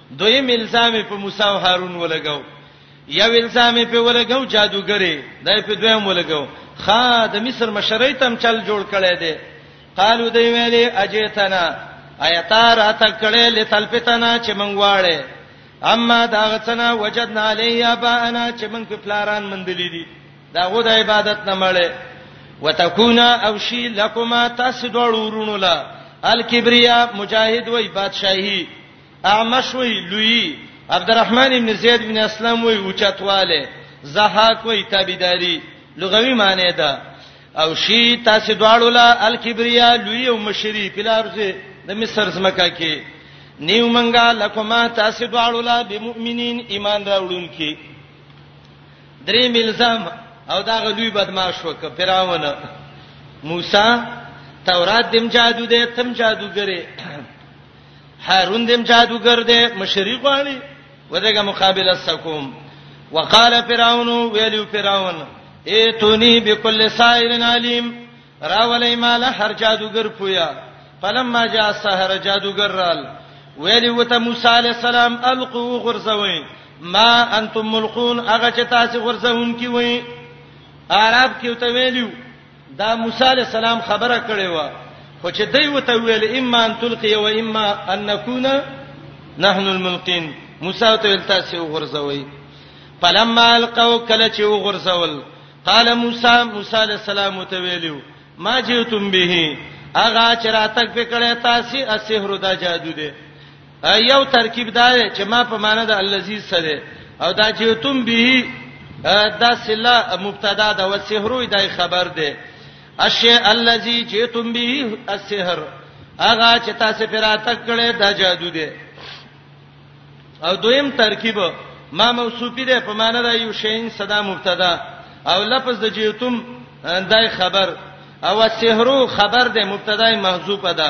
دویم الزام په موسی او هارون ولګاو یو الزام په ولګاو جادوګری دای په دویم ولګاو خا د مصر مشرۍ تم چل جوړ کړي دي قالو دی ویلي اجیتنا ایتار اته کړي لتل پتنا چې مونږ واړې اما دا غڅنا وجدنا علی ابانا چې مونږ په پلاران مندلې دي دا غو د عبادت نه مړې وتکونا او شی لکما تاسو دوړو ورونو لا الکبریا مجاهد وای بادشاہی اعمش وی لوی عبدالرحمن ابن زید بن اسلم وی اوچتواله زهاک وی تابعداري لغوي معنی ده او شی تاسو دواړو لا الکبریا لوی او مشری پلارځه د مصر زمکا کې نیو منګه لکما تاسو دواړو لا بمؤمنین ایمان راوړونکي درې ملزم او دا غلوی بدمعاش وک فراون موسی تورات دیم جادو دې تم جادوګره هارون دیم جادوګر دی مشری غواړي ودغه مقابله سکوم وقال فرعون ویلو فرعون ایتونی بكل سائر علیم راولای مال هر جادوګر پویا فلما جاء السحر جادوګر رال ویلی وته موسی علی السلام القو غرزوین ما انتم ملقون هغه چې تاسو غرزون کی وای عرب کې وته ویلو دا موسی علی السلام خبره کړې و خو چې دوی وته ویل اما ان تلقي و اما ان نكون نحن الملقين موسی ته ویل تاسو وغورځوي فلما القوا کله چې وغورځول قال موسی موسی علی السلام ته ویلو ما جئتم به اغه چراتک پکړه تاسو اسحر دا جادو دی یو ترکیب دا دی چې ما په معنی د الذی سره او دا جیتم به دا سلا مبتدا دا وسحرو دا خبر دی اشی الذی جیتم به السحر اغه چې تاسو پر اتک کړي دا جادو دی او دویم ترکیب ما موصوفی دی په معنی دا یو شین صدا مبتدا او لفظ د جیتم دا خبر او سحرو خبر دی مبتدا محذوفه ده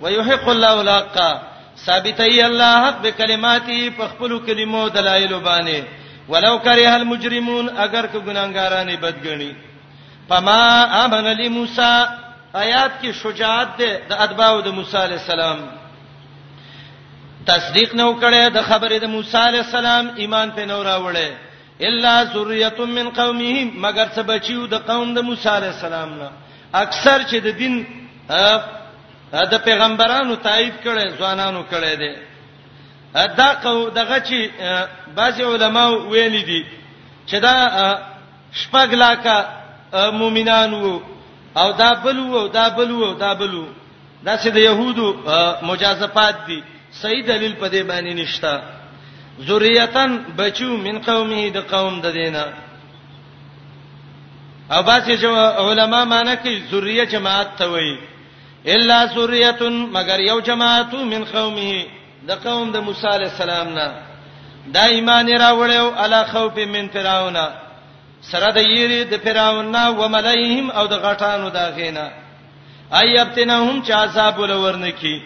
ويحق الله الحق ثابتي الله حق بکلماتي په خپل کلمو دلایل باندې ولو کرے المجرمون اگر که ګناګارانه بدګنی فما امن لموسی آیات کې شجاعت ده د اتباو د موسی علی السلام تصدیق نه وکړي د خبره د موسی علی السلام ایمان په نور راوړي الا ذریه من قومه مگر څه بچیو د قوم د موسی علی السلام نه اکثر چې د دین د پیغمبرانو تایید کړي ځوانانو کړي دي دا قو دغه چې بعضی علما ویل دي چې دا شپږ لاکه مؤمنان وو او دا بل وو دا بل وو دا بل وو دا چې د يهودو مجازفات دي صحیح دلیل په دې باندې نشته ذریاتن بچو من قومه د قوم د دینه او باسي چې علما معنی کوي ذریه جماعت ته وایي الا ذریه مگر یو جماعت من قومه د قوم د موسی علی السلام نه دا ایمان راوړیو علی خوف من فرعون سره د یری د فرعون نه و ملایهم او د غټانو دا غینا اي ابتنهم چې عذاب ولورنه کی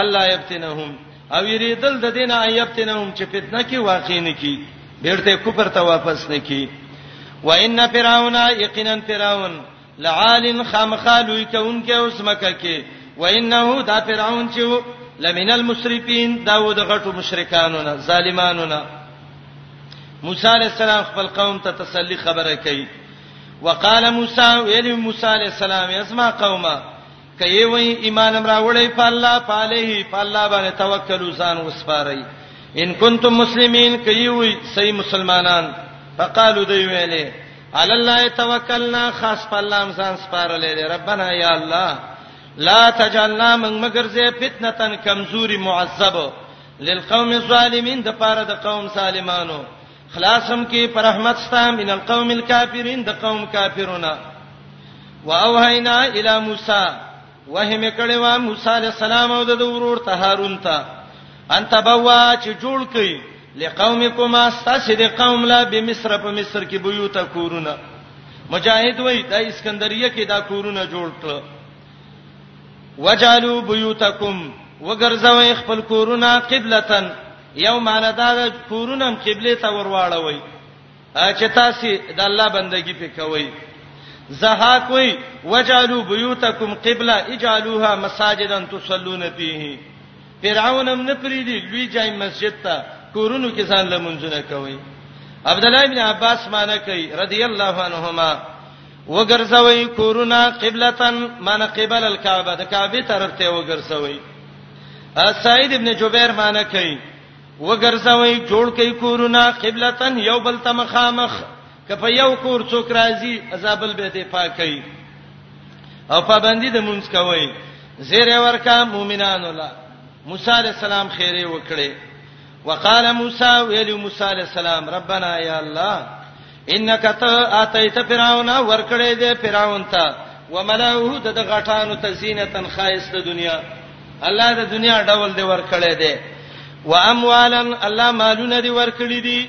الله ابتنهم او یریدل د دین اي ابتنهم چې فتنه کی واقع نه کی بیرته کوپر ته واپس نه کی و ان فرعون یقینا فرعون لعال خامخالوی کون کې اوس مکه کې و انه دا فرعون چې لمن المسرفين داود غټو مشرکانو نه ظالمانو نه موسی عليه السلام خپل قوم ته تسلی خبره کوي وقال موسی ویل موسی علی السلام اسما قومه کای وای ایمان امر وړی په الله په علیه په الله باندې توکل وسان وسپارای ان کنتم مسلمین کای وای صحیح مسلمانان فقالو دی ویلې علی الله توکلنا خاص په الله امسان سپارلې ربنا یا الله لا تجعلنا من مگر زه فتنه کمزوري معذب للقوم الظالمین د پاره د قوم سالمانو خلاصم کې پر رحمت ستا من القوم الكافرين د قوم کافرونه واوهینا الی موسی وهم کړي وا موسی علی السلام او د ورور ته هارون ته ان تبوا چې جوړ کړي لقومکم استاسد قوم لا بمصر په مصر کې بيوت کورونه مجاهد وای د اسکندریه کې دا کورونه جوړ کړ وجالو بيوتکم وګرځوي خپل کورونه قبلتن یو معنی دا ده کورونه قبله ته ورواړوي چې تاسو د الله بندگی وکوي زهاک وی وجعلوا بيوتكم قبلة اجعلوها مساجدا تصلون فيه فرعون هم نه پریدي لوی جای مسجد ته کورونو کې ځان لمونځونه کوي عبد الله ابن عباس معنی کوي رضی الله عنهما وګرځوي کورونا قبلتن معنی قبل الكعبه د کعبه طرف ته وګرځوي سعید ابن جبیر معنی کوي وګرځوي جوړ کوي کورونا قبلتن یو بل ته مخامخ کپه یو کور څوک راځي عذابل به دې پاکي او پابندي د مونږ کوي زیره ورکا مؤمنان الله موسی علی السلام خیره وکړي وقال موسی ویلی موسی علی السلام ربنا یا الله انک ته اتیت فرعون ورکړې دې فرعون ته وملئه د غټانو ته زینتن خایست دنیا الله د دنیا ډول دې ورکړې دې و اموالن الله مالونه دې ورکړې دي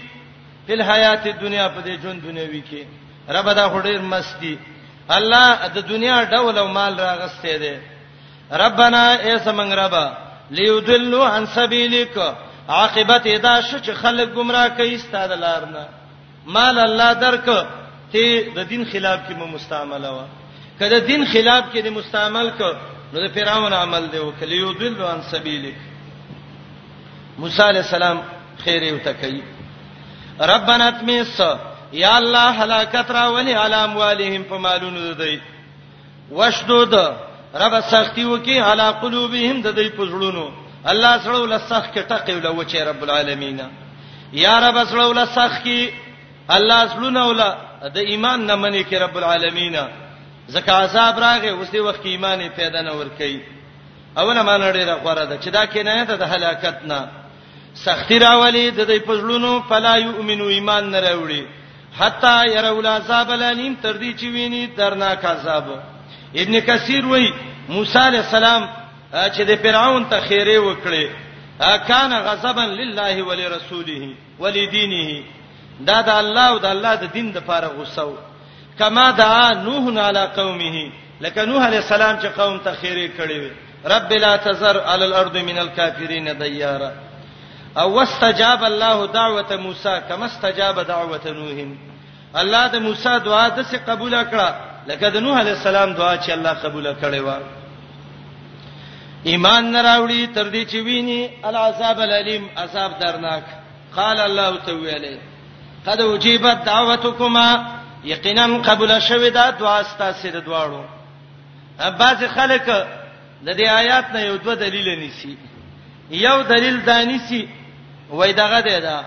په حیات دنیا په دې ژوند دنیوي کې رب دا هډیر مستی الله د دنیا ډول او مال راغستې دې ربنا ای سمنګ ربا لیودلوا عن سبیلک عاقبت ادا شو چې خلک گمراه کوي ستاده لارنه مال الله درک ته د دین خلاف کې مو مستعمله و کله دین خلاف کې د مستعمل ک نو د فرعون عمل دی وکړي یو دل عن سبیلک موسی علی السلام خیر یو تکي ربنا تمس یا الله هلاکت را ولي علام والهم په مالونو دوی وشدود رب سختی وکي علا قلوبهم د دې پزړونو الله سره ول سخ کې ټقې ول و چې رب العالمین یا رب سره ول سخ کې الله سړونه ول د ایمان نه منې کې رب العالمین زکه عذاب راغې اوس دی وخت ایمان پیدا نه ور کوي اوله مان ډیره غوړه ده چې دا کې نه ده د هلاکت نه سختی راولي د دې پزړونو فلا یؤمنو ایمان نه راوړي حتا يروا العذاب الالم تر دې چې ویني درناک عذاب ابن کثیر وای موسی علی السلام چې د فرعون ته خیره وکړي کان غضبا لله ولرسوله ولدينه دا د الله او د الله د دین د لپاره غوسه کما دعا نوح علی قومه لکه نوح علی السلام چې قوم ته خیره کړی وي رب لا تزر علی الارض من الكافرین دیارا او واستجاب الله دعوه موسی کما استجاب دعوه نوح الله د موسی دعا د څه قبول کړه لکه د نوح علی السلام دعا چې الله قبول کړي و ایمان نه راوړي تر دې چې ویني العذاب الالم عذاب درناک قال الله تعالی قد اجيبت دعوتكما یقینا قبول شوه دا دعا ستاسو د دواړو بعض خلک د دې آیات نه یو دوه دلیل نیسی یو دلیل دانی سی وای دغه دی دا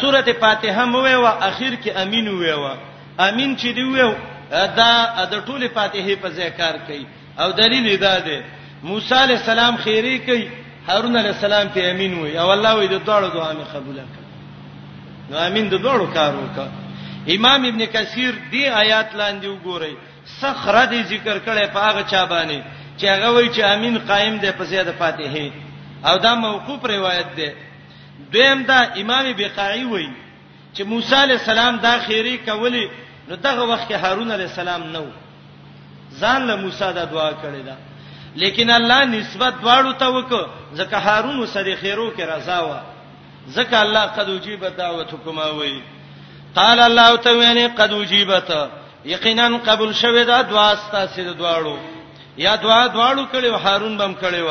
سورته فاتحه مو وی او اخر کې امین وی او امین چې دی وی دا د ټوله فاتحه په ذکر کوي او دلیل دا دی موسی علی السلام خیری کوي هارون علی السلام ته امین وای او الله وای د دوړو دعا مې قبول کړه نو امین د دوړو کار وکړه امام ابن کثیر دی آیات لاندې وګورئ صخره دی ذکر کړي په هغه چا باندې چې هغه وای چې امین قائم دی په زیاده فاتحه او دا موقوف روایت دی دویم دا امام بقاعی وای چې موسی علی السلام دا خیری کولی نو دغه وخت کې هارون علی السلام نه و ځان له موسی دا دعا کړې ده لیکن الله نسبت دواړو ته وکړه ځکه هارون سره خیرو کې رضا و ځکه الله قد وجيب دعوتکما وی قال الله تعالی قد وجيبت یقینا قبول شوه دا دعا ستاسو دواړو یا دعا دواړو کړي هارون بم کړي و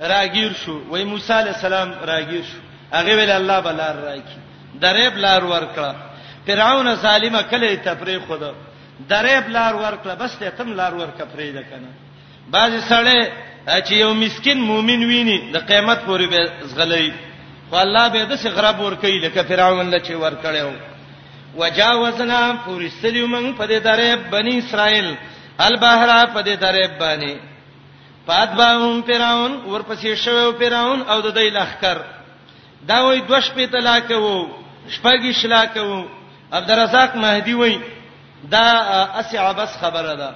راګیر شو وای موسی علی السلام راګیر شو هغه ویل الله بلار راکی درېب لار ورکړه فرعون ظالم کله ته پرې خود درېب لار ورکړه بس ته تم لار ورکړه پرې ده کنه بعض سړی چې یو مسكين مؤمن ویني د قیامت پورې به زغلې خو الله به د څه غرب ور کوي لکه فرعون لچې ور کړو وجاوزنا پوری سلیو من په دې درې بنی اسرائیل البحر په دې درې باندې فاتبعهم فرعون ورپسې شو فرعون او د دې لخر دا وای دوه شپې طلاق وو شپږی شلاک وو عبدالرزاق مهدی وای دا اسعبس خبره ده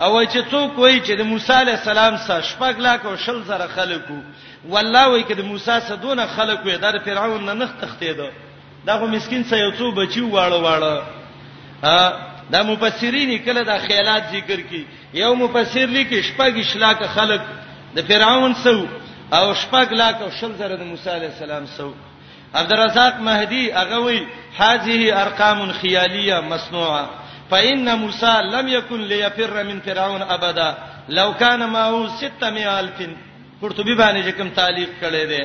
او چې څوک وای چې د موسی علی السلام سره شپږ لاک او شل زره خلکو والله وای چې د موسی سره دونه خلکو یې د فرعون نه نخ تختیدو دا خو مسكين سه یو څو بچي واړه واړه دا مفسرین کله دا خیالات ذکر کی یو مفسر لیکي شپږ شلاک خلق د فرعون سو او شپږ لاک او شل زره د موسی علی السلام سو عبدالرزاق مهدی هغه وی هذه ارقام خیالیه مصنوعه فإن موسى لم يكن ليفر من فرعون أبدا لو كان معه 600000 قرطبي باندې کوم تعلیق کړی دی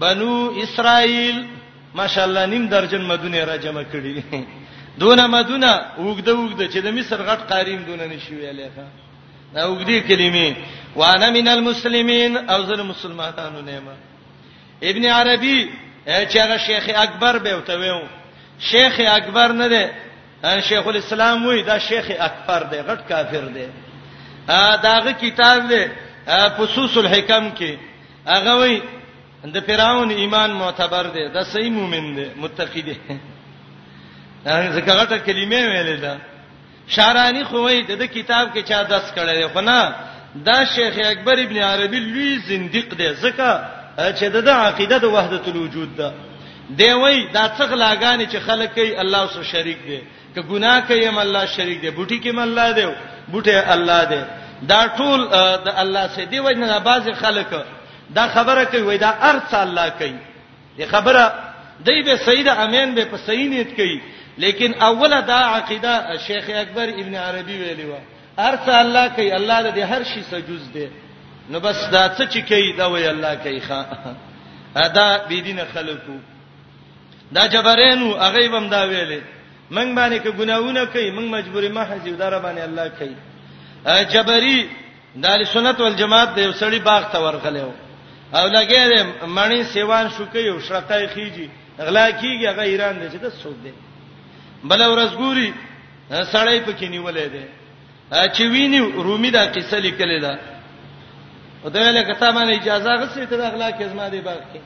بنو اسرائیل ماشاءالله نیم درجن مدونه را جمع کړي دونه مدونه وګده وګده چې د مصر غټ قاریم دونه نشي ویلې ښا دا وګدي کلمې وانا من المسلمین او زه مسلمانانو نه ما ابن عربي چې هغه شیخ اکبر به وته ویو شیخ اکبر نه دی شیخ الاسلام وی دا شیخ اکبر دی غټ کافر دی داغه کتاب دی فصوص الحکم کې هغه وای د فرعون ایمان معتبر دی دا صحیح مؤمن دی متقی دی هغه څنګه غټه کلمه ویلې ده شارانی خوې د کتاب کې چا داس کړی خو نه دا شیخ اکبر ابن عربي لوی زنديق دی ځکه چې د عقیده د وحدت الوجود ده دی وای دا څغلاګانې چې خلک کوي الله سره شریک دي که ګناه کوي هم الله شریک دی بوټي کې هم الله دی بوټي الله دی دا ټول د الله سي دی وای نه باز خلک دا خبره کوي وای دا ارث الله کوي دی خبره دی به سید امین به په صحیح نیت کوي لیکن اوله دا عقیده شیخ اکبر ابن عربي ویلی و ارث الله کوي الله د هر شي سجوز دی نو بس دا څه چې کوي دا وای الله کوي ښا ادا بيدینه خلکو دا جبرینو هغه بم دا ویلې موږ باندې کې ګناونه کوي موږ مجبورې محض یو دار باندې الله کوي جبری د سنت والجماعت د یو سړی باغ ته ورغلې و او لګې دې مانی سیوان شو کوي او شرقای خيږي غلا کیږي هغه ایران دی چې د سود دی بل ورځ ګوري سړی پکې نیولې دی چې ویني رومي دا قصه لیکلې ده او دا له کتابه نه اجازه غوښتې ته د اخلاق ازما دی باغ کې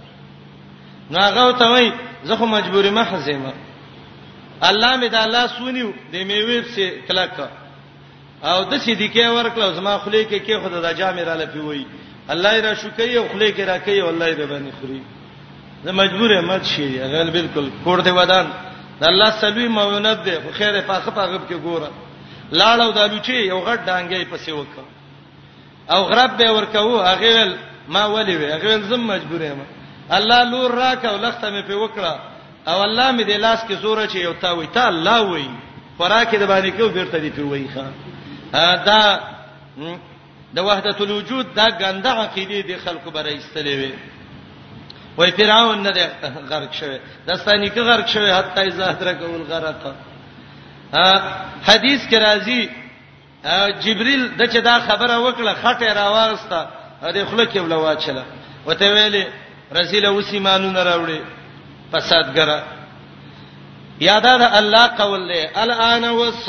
نو هغه ته وای زه خو مجبورې ما حزمه الله می دا الله سونیو د میوې په کلک او د سې دی کې ورکړ زما خلې کې کې خدای د جامې را لپی وای الله را شکرې او خلې کې را کوي والله دې باندې خوري زه مجبور یم مت شي غل بالکل کور دی ودان د الله سلوي مونت دی خو خیره پاخه پاغب کې ګوره لاړو د لوچي یو غټ ډانګې پسې وکړ او غرب به ورکاو هغه ول ما ولي وي هغه ول زم مجبور یم الله لور راکا او لخته مې په وکړه او الله مې د لاس کې زور چي یو تا وي تا الله وي خوراکه د باندې کو بیرته دی په وای ښا دا د وحدت الوجود دا ګنده عقیده د خلکو برای استلې وي وای فرعون نه غرق شوی دستانی کې غرق شوی حتی زهره کول غرق حدیث کې راځي جبريل د چې دا خبره وکړه خټه راوسته د خله کې ولا واچله وته ویلې رسول اوسی مانو نه راوړي فسادګره یاده د الله قول له الان وس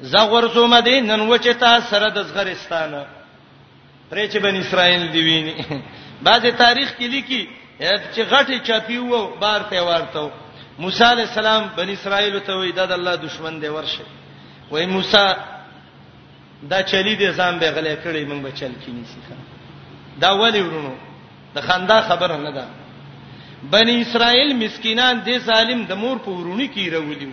زه غورځوم دې نن وچتا سره د زغرستانه پرې چې بن اسرائیل دی ویني بعضی تاریخ کې لیکي چې غټي چاپی وو بار ته ورته موسی علی السلام بن اسرائیل ته وی د الله دشمن دی ورشه وای موسی دا چلی دې ځان به غلې کړی مونږ به چل کې نیسی دا ولی ورونو د خندا خبره نه ده بنی اسرائیل مسکینان دې ظالم د مور په ورونی کې راولیو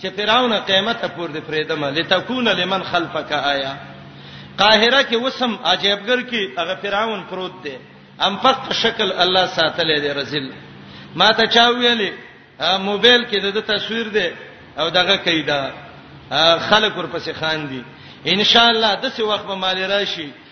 چې فراونه قیامت پور دې فریدمه لتكون لمن خلفک آیا قاهره کې وسم عجیبګر کې هغه فراون پروت دی ام فقط شکل الله ساتلې دی رزل ما ته چا ویلې موبایل کې د تصویر دی او دغه کیدا خلک ورپسې خان دي ان شاء الله د څه وخت به مال راشي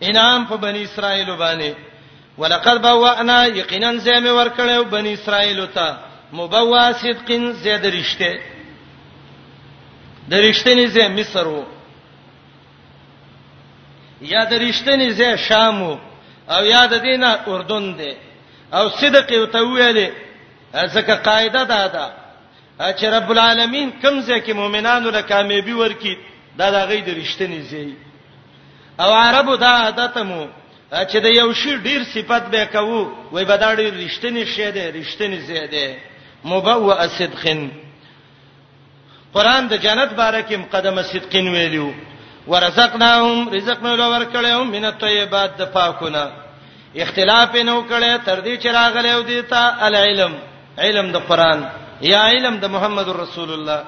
انعام په بنی اسرائیل باندې ولقد بوانا یقینا زمه ورکړیو بنی اسرائیل ته مبوا صدقین زید رشته د رښتینی زې مصر وو یا د رښتینی زې شام وو او یا د دینه اردن دی او صدق یو ته ویلې ځکه قاعده ده دا چې رب العالمین کوم ځای کې مؤمنانو له کامیابی ورکی دا د غي د رښتینی ځای او عربو دا عادت مو چې د یو شی ډیر صفت به کوو وای به دا ډیر رښتینی شی دی رښتینی ځای دی مبوء صدقن قران د جنت باره کې مقدمه صدقین ویلو ورزقناهم رزق مې لور کړو من الطيبات د پاکونه اختلاف نه وکړي تر دې چې راغلی و دیتا العلم علم د قران یا علم د محمد رسول الله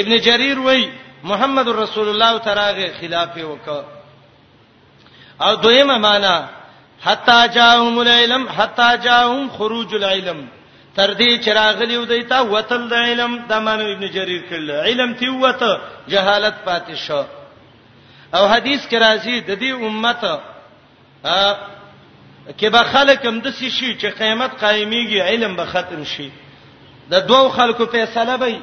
ابن جرير وای محمد رسول الله تراغه خلاف وکړه او دویمه معنا حتا جاءهم العلم حتا جاءهم خروج العلم تر دې چراغلی ودیتا وتل د علم د مانو ابن جرير کړل علم تی وته جهالت پاتې شو او حدیث کې راځي د دې امت کې به خلک هم د څه شي چې قیامت قائميږي علم به ختم شي د دوو خلکو فیصله به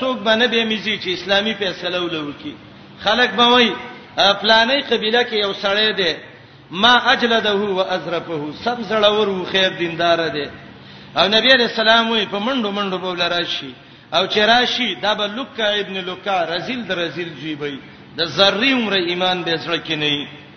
څوک باندې به میزي چې اسلامي فیصله ولوکي خلک به وای پلانې قبيله کې یو سړی دی ما اجلده و ازرفه سم زړور و خیر دیندار دی او نبی علیہ السلام وی په منډو منډو بوله راشي او چې راشي دا به لوکا ابن لوکا رزل در رزل جیبي د ذری عمر ایمان به سره کې نه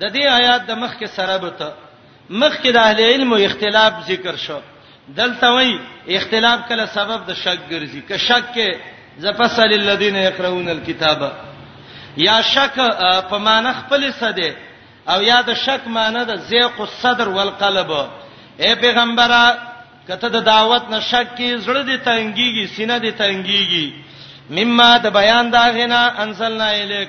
د دې آیات د مخکې سره به ته مخکې د اهل علم اختلاف ذکر شو دلته وای اختلاف کله سبب د شک ګرځي که شک کې زفصل الذين يقرؤون الكتاب یا شک په معنی خپل څه دی او یا د شک معنی د زیق الصدر والقلب اے پیغمبره کته د دعوت نه شک کی زړه دې تنګيږي سینه دې تنګيږي مما د بیان دا غنا انزلنا الیک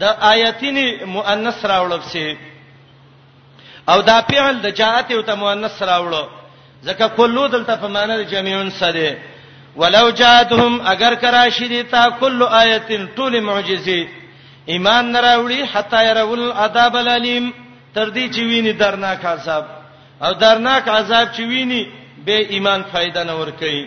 د آیتین مؤنث راوړل سي او دا فعل د جاءت او ته مؤنث راوړو ځکه کلو دلته په معنی د جمعون سره ولو جاءتهم اگر کرا شریتا کل آیتین طول معجزه ایمان نه راوړي حتا يرول عذاب الالم تر دې چې ویني درناک عذاب او درناک عذاب چې ویني به ایمان فائدہ نه ور کوي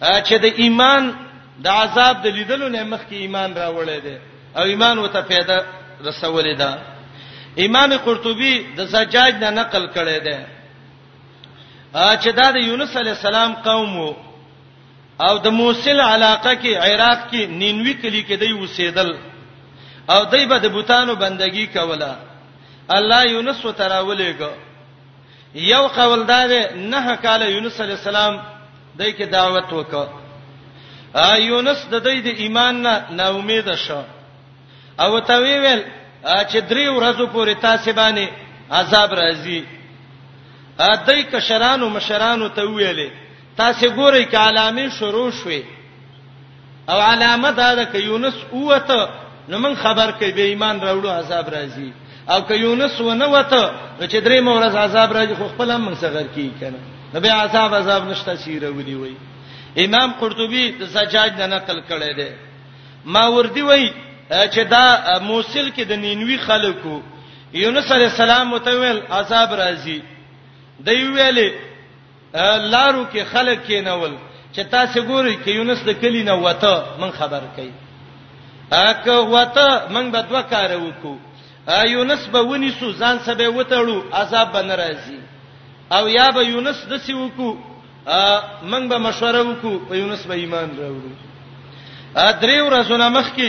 چې د ایمان د عذاب د لیدلو نه مخکې ایمان راوړی دی او ایمان وته پیدا رسولې ده امام قرطبي د زجاج نه نقل کړی دی چې دا د یونس علی السلام قوم وو او د موصل علاقه کې عراق کې نینوي کلی کې دی وسیدل او دای په د بوتانو بندگی کوله الله یونس وتراولېګو یو قول دا دی نه کاله یونس علی السلام دای کې دعوت وکړ ا یونس د دې د ایمان نه نا امید شو او ته ویل چې درې ورځې پورې تاسو باندې عذاب راځي ا دای کشرانو مشرانو ته ویلې تاسو ګورئ کلامې شروع شوه او علامه دا ده که یونس اوته نو من خبر کې به ایمان راوړو عذاب راځي او که یونس ونه وته نو چې درې مورز عذاب راځي خو خپل هم څنګه کی کنه نو به عذاب عذاب نشته سیره ودی وای امام قرطبي د سجاج نه نقل کړی دی ما وردی وای چې دا موصل کې د نینوي خلکو یونس علی السلام متویل عذاب راځي دی ویلې لارو کې خلک کینول چې تاسو ګورئ کې یونس د کلی نه وته من خبر کړي اګه وته من به دوه کار وکړو یونس به ونی سو ځان سبه وتړو عذاب به ناراضي او یا به یونس د سی وکړو من به مشوره وکړو په یونس به ایمان راوړو درې ورځې مخکې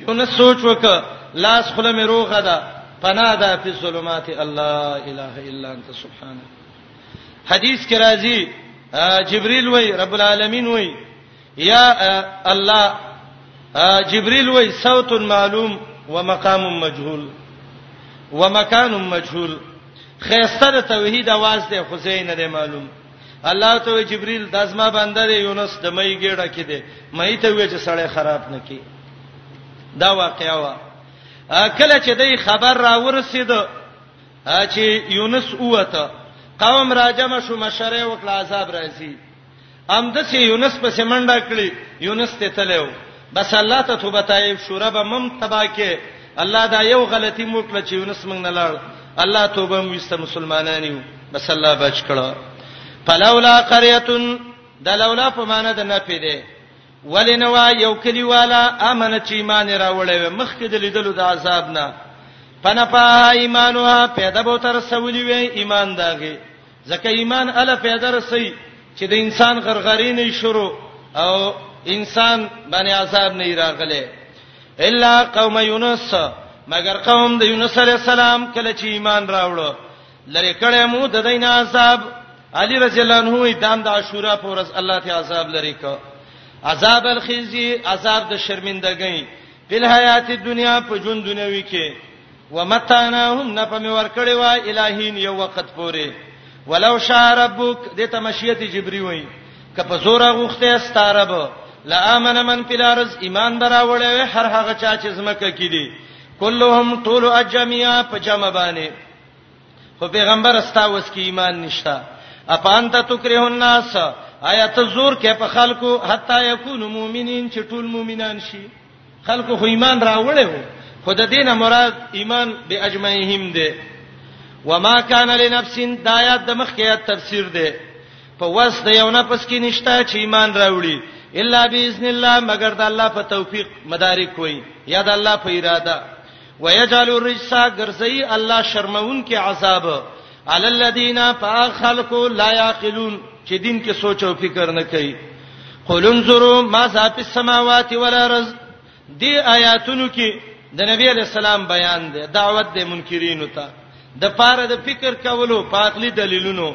یونس سوچ وک لاس خله مې روغه ده پنا ده په ظلمات الله اله الا انت سبحان حدیث کې راځي جبريل وای رب العالمین وای یا الله جبريل وای صوت معلوم ومقام مجهول ومکان مجهول خيسته توحید आवाज ته حسین نه معلوم الله ته وی جبريل د ازما بنده دی یونس د مې ګډه کې دی مې ته وی چې سړی خراب نه کی دا واقعا وا کله چې دای خبر را ورسید چې یونس اوته قوم راجمه شو مشره وکړه عذاب راځي ام د سي یونس په سیمنډه کړی یونس ته تلو بس الله ته توبه تایب شو رب مم تبا کې الله دا یو غلطی مو کړ چې یونس موږ نه لاړ الله توبه مو وسته مسلمانان یو بس الله بچ کړه فلولا قريه د لولا په معنی د نه پیده ولنوا یو کلیوالا امن چې ایمان راوړې مخکې د لیدلو د عذاب نه پنپا ایمانها پیدا بو تر سولې وې ایمان داغه ځکه ایمان اله پیدا رسي چې د انسان غرغرې نه شروع او انسان باندې عذاب نه راغله الا قوم یونس مگر قوم د یونس علی السلام کله چې ایمان راوړو لری کړه مو د دین عذاب علی رضی الله عنه وی دام د عاشورا پر ورځ الله ته عذاب لری کو عذاب الخزي عذاب د شرمندګۍ په حیات دنیا په ژوند دنیوي کې ومتعناهم نه پمه ورکړی وا الہین یو وخت پورې ولو شاء ربک د تمشیت جبری وای که په زور غوخته ستارب لا امن من فی الارض ایمان براوړې هر هغه چا چې زمکه کې دي کلهم طول اجمیا په جمع باندې خو پیغمبر استا وس کی ایمان نشتا اپانت تکره الناس آیات زور کې په خلکو حتا یکونو مؤمنین چې ټول مؤمنان شي خلکو خو ایمان راوړې وو خو د دینه مراد ایمان به اجمعهم دی وما کان لنفس دایات د مخکې تفسیر دی په وس د یو نفس کې نشته چې ایمان راوړي الا باذن الله مگر د الله په توفیق مدارک وي یا د الله په اراده ويجعل الرجس غرزي الله شرمون کې عذاب علی الذین فخلق لا یاقلون چې دین کې سوچ او فکر نه کوي قل انظروا ما ذا فی السماوات والارض دی آیاتونو کې د نبی علی السلام بیان دی دعوت د منکرینو ته د پاره د فکر کولو پاکلی دلیلونو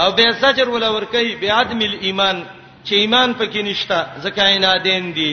او به سجر ولور کوي به عدم الایمان چې ایمان پکې نشته ځکه نه دین دی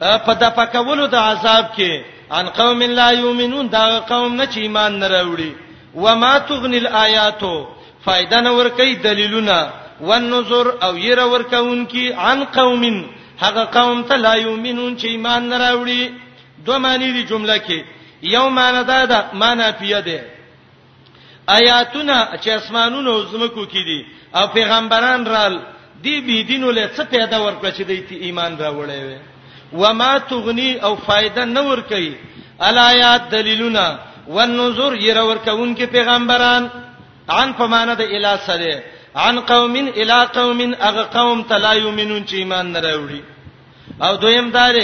په دفع کولو د عذاب کې ان قوم لا یؤمنون دا قوم نه چې ایمان نه راوړي و ما تغنی الایات فائدہ نه ور کوي دلیلونه والنذر او ير ور کوونکی عن قوم هغه قوم ته لا یؤمنون چې ایمان نه راوړي دوه معنی دی جمله کې یو معنی دا ده معنی پیه ده آیاتونه چې اسمانونو او زمکو کې دي او پیغمبران رال دی بی دینو له څه پیدا ورکړه چې دیت ایمان راوړی وي و ما تغنی او فائدہ نه ور کوي الایات دلیلونه والنذر ير ور کوون کې پیغمبران عن پمانه د اله سره عن قوم الى قوم اغه قوم تلا یمنون چې ایمان نه راوړي او دویم دار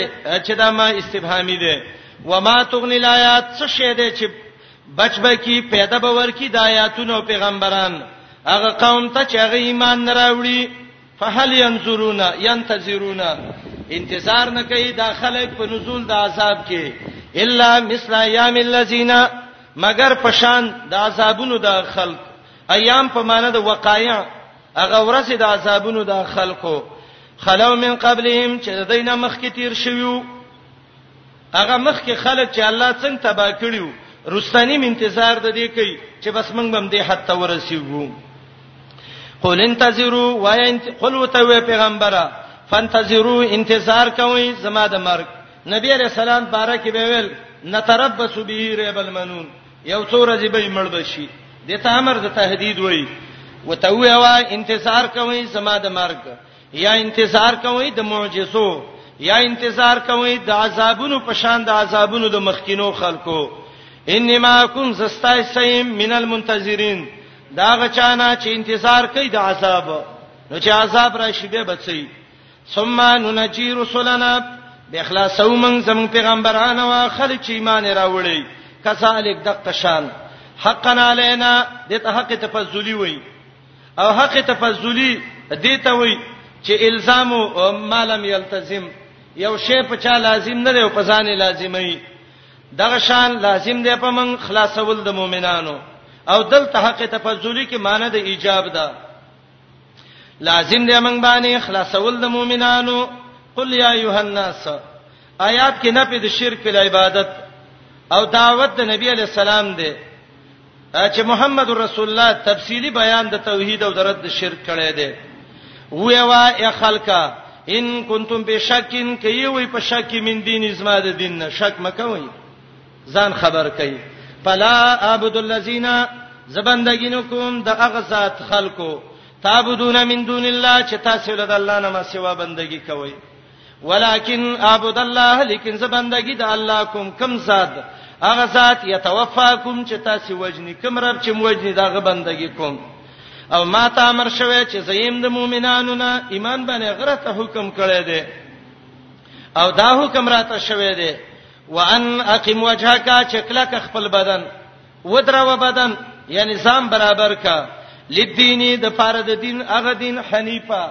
چې دا ما استفهامی ده و ما تغنی الایات څه شه ده چې بچ به کی پیدا به ورکی د آیاتونو پیغمبران هغه قوم ته چې هغه ایمان نه راوړي فهل ينظرون ينتظرون انتظار نه کوي دا خلک په نزول د عذاب کې الا مثل ايام الذين مگر پشان د عذابونو د خلق ایام په معنی د وقایع هغه ورسې د عذابونو د خلقو خلو من قبلهم چې دینه مخکې تیر شویو هغه مخکې خلک چې الله څنګه تبا کړیو رستنی من انتظار د دې کوي چې بس موږ بم دې حد ته ورسیږو قل انتظروا وای قل وتو پیغمبره فانتظروا انتظار کوئ زما د مرګ نبی علیہ السلام بارک به ویل نتربص به ریب المنون یو څو ورځې به مړ بشي د تامر د تهدید وای وتو وای انتظار کوئ زما د مرګ یا انتظار کوي د معجزو یا انتظار کوي د عذابونو په شان د عذابونو د مخکینو خلکو انما کن زستای سیم من المنتظرین دا غچانا چې انتظار کوي د عذاب نو چې عذاب راشي به بچي ثم ننجي رسلنا بخلاصو من زم پیغمبران او خلک چې ایمان راوړي کذالک دقشان حقنا علينا دته حق تفضلی وای او حق تفضلی دې ته وای چې الزام ما لم يلتزم یو شی په چا لازم نه دی او په ځان لازمي دغه شان لازم دی په من خلاصول د مؤمنانو او دلته حق تفضلی کې معنی د ایجاب ده لازم دی من باندې خلاصول د مؤمنانو قل یا ایها الناس آیات کې نه په د شرک په عبادت او دعوت د نبی علی السلام دی چې محمد رسول الله تفصیلی بیان د توحید او درد شرک کړي دي وی وا ای خلکا ان کنتم بشکین کی وی په شک من دین ازما د دین نه شک مکوي ځان خبر کړي فلا اعبد الذین زبندګینو کوم د اغزاد خلکو تعبدون من دون الله چې تاسو له الله نه ما سوا بندگی کوئ ولکن اعبد الله لیکن زه بندگی د الله کوم کم ذات هغه ذات یتوفاکم چې تاسو وجنی کم رب چې موجنی دغه بندگی کوم او ما ته امر شوه چې زیم د مؤمنانو نه ایمان باندې غره ته حکم کړی دی او دا حکم راته شوه دی وان اقم وجهک چې کله خپل بدن ودرو بدن یعنی سام برابر کا لدینی د فارد دین هغه دین حنیفه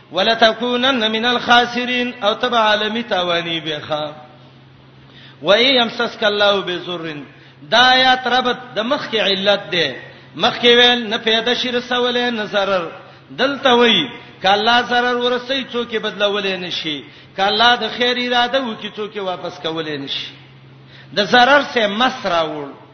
ولتكونن من الخاسرين او تبع عالمي تاواني بخا وای يمسسک الله بذرن دا آیات ربط د مخ کې علت ده مخ کې ویل نه پیدا شي رسولې نه zarar دلته وای کله zarar ورسې څوک بدلولې نشي کله د خیر اراده وکي څوک واپس کولې نشي د zarar سه مسرا وړ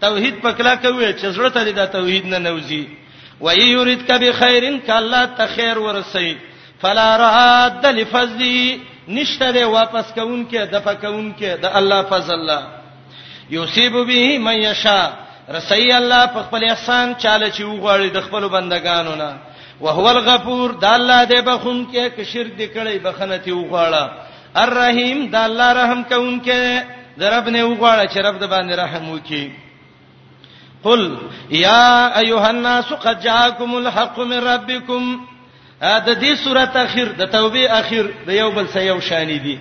توحید په کلا کوي چې زړه ته د توحید نه نوځي و یریدک بخیر ان کله ته خیر ورسي فلا راد لفضلی نشته دی واپس کونکي د فکونکي د الله فضل الله یصيب به من یشا رسي الله په خپل احسان چاله چې وغواړي د خپل بندگانو نه وهو الغفور د الله دې بخون کې کشر دې کړي بخنه تی وغواړه الرحیم د الله رحم کوونکې د رب نه وغواړه چې رب د باندې رحم وکړي قل یا ایها الناس قد جاءکم الحق من ربکم د دې سورته اخر د توبې اخر د یو بل سره یو شان دي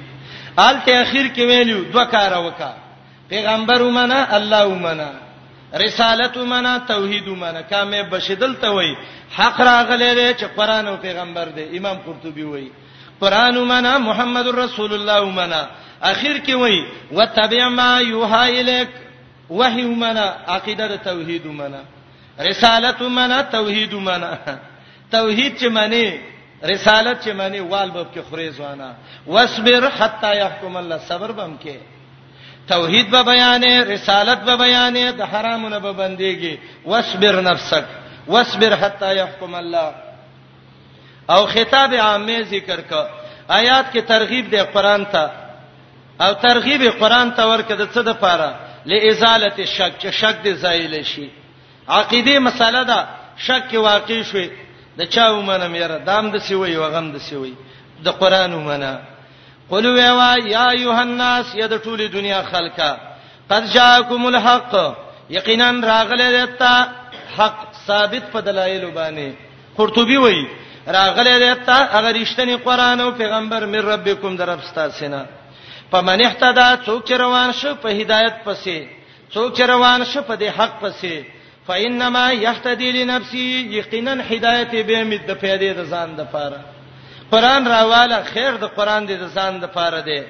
آلته اخر کې ویلو دوه کار وکا پیغمبر ومنه الله ومنه رسالت ومنه توحید ومنه کامه بشدل ته وای حق راغله چې قران او پیغمبر دی امام قرطبي وای قران ومنه محمد رسول الله ومنه اخر کې وای وتبع ما یوها الیک وحی ومنه عقیده د توحید ومنه رسالت ومنه توحید ومنه توحید چې معنی رسالت چې معنی والبب کې خریز وانا واصبر حتا يحكم الله صبر بم کې توحید به بیانې رسالت به بیانې د حرامونو به بنديږي واصبر نفسک واصبر حتا يحكم الله او خطاب عامه ذکر ک آیات کې ترغیب دی قران ته او ترغیب قران ته ورکه د څه د پاره لازاله الشک چې شک دې زایل شي عقیده مسله ده شک کې واقع شوي د چا ومنه میره دام د سی وی وغم د سی وی د قران ومنه قلو ویوا یا ایها الناس یا د ټوله دنیا خلکا قد جاءکم الحق یقینا راغله دتا حق ثابت په دلایل باندې قرطبي وایي راغله ده تا هغه رښتینی قران او پیغمبر مې ربکم در رب ستاسینا پمن اهتدا څوک چې روان شو په هدایت پسې څوک چې روان شو په دې حق پسې فإنما يهتدي لنفسه یقینا هدایت به مې د پیدې د ځان د پاره قران راواله خیر د قران د ځان د پاره دی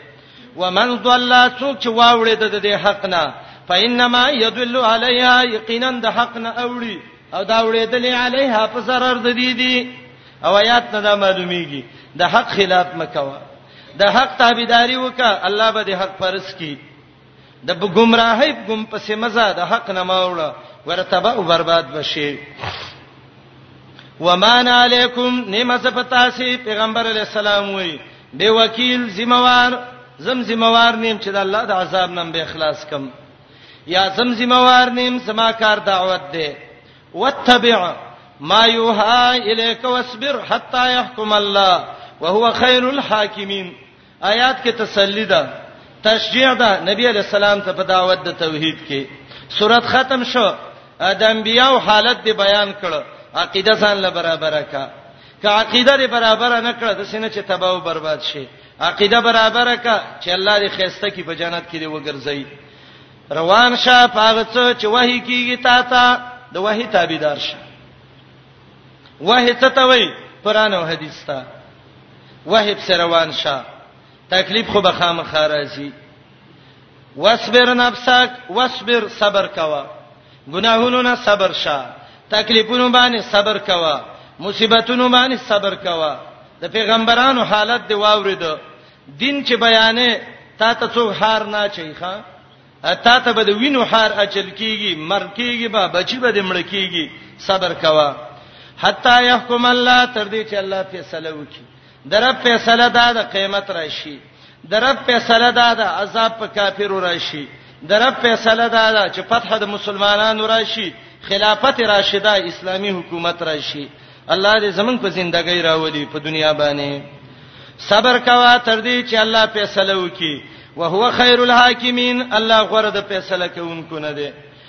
ومن ضل څوک چې واوړې د دې حق نه فإنما يدل عليها یقینا د حق نه اوړي او دا وړېدلې علیها په zarar د دې دي او آیات نه دا معلومیږي د حق خلاف مکوا د حق تابعداري وکا الله به د حق پرس کی د ګمراهی ګم پسې مزه د حق نه ماوړه ورتبه او برباد بشي ومان علیکم نعمت پتاسی پیغمبر علی السلام وی به وکیل ذمہوار زم ذمہوار نیم چې د الله د عذاب نن به اخلاص کم یا زم ذمہ وار نیم سما کار دعوت دی وتتبع ما یوها الیک واصبر حتا یحکم الله وهو خیر الحاکمین آیات کې تسلی ده تشجیع ده نبی علی السلام ته په دعوت د توحید کې سورۃ ختم شو د انبیانو حالت دی بیان کړ عقیده ځان له برابره کا که عقیده دی برابره نه کړ د سینې چې تباہ او برباد شي عقیده برابر کا چې الله دې خيسته کی په جنت کې دې وګرځي روان شه پاغه څه چې وਹੀ کیږي تا ته د وਹੀ تابعدار شه وਹੀ څه ته وای قران او حدیث ته وهب سره روان شه تکلیف خو به خامخا راځي واصبر نفسك واصبر صبر کوا ګناهونو نه صبر شه تکلیفونو باندې صبر کوا مصیبتونو باندې صبر کوا د پیغمبرانو حالت دی واورید دین چې بیانې تا ته څوک هار نه چي ښا تا ته به د وینو هار اچل کیږي مر کیږي با بچي به د مړ کیږي صبر کوا حتا يحكم الله تر دې چې الله فیصله وکړي درب فیصله دا د قیامت راشي درب فیصله دا د عذاب په کافرو راشي درب فیصله دا ده چې فتح د مسلمانانو راشي خلافت راشده اسلامی حکومت راشي الله دې زمونږ په ژوندۍ راولي په دنیا باندې صبر کوا تر دې چې الله فیصله وکي وهو خیر الحاکمین الله غره د فیصله کوونکو نه دی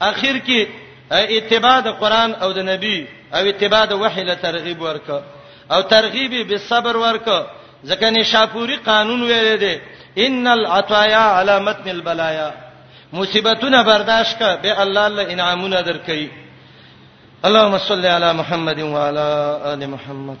اخر کې اتباع د قران او د نبی او اتباع د وحی له ترغیب ورک او ترغیب به صبر ورک ځکه نشاپوری قانون ویل دی ان العطايا على متن البلايا مصیبتونه برداشت ک به الله له انعامونه درکې اللهم صل علی محمد وعلى ال محمد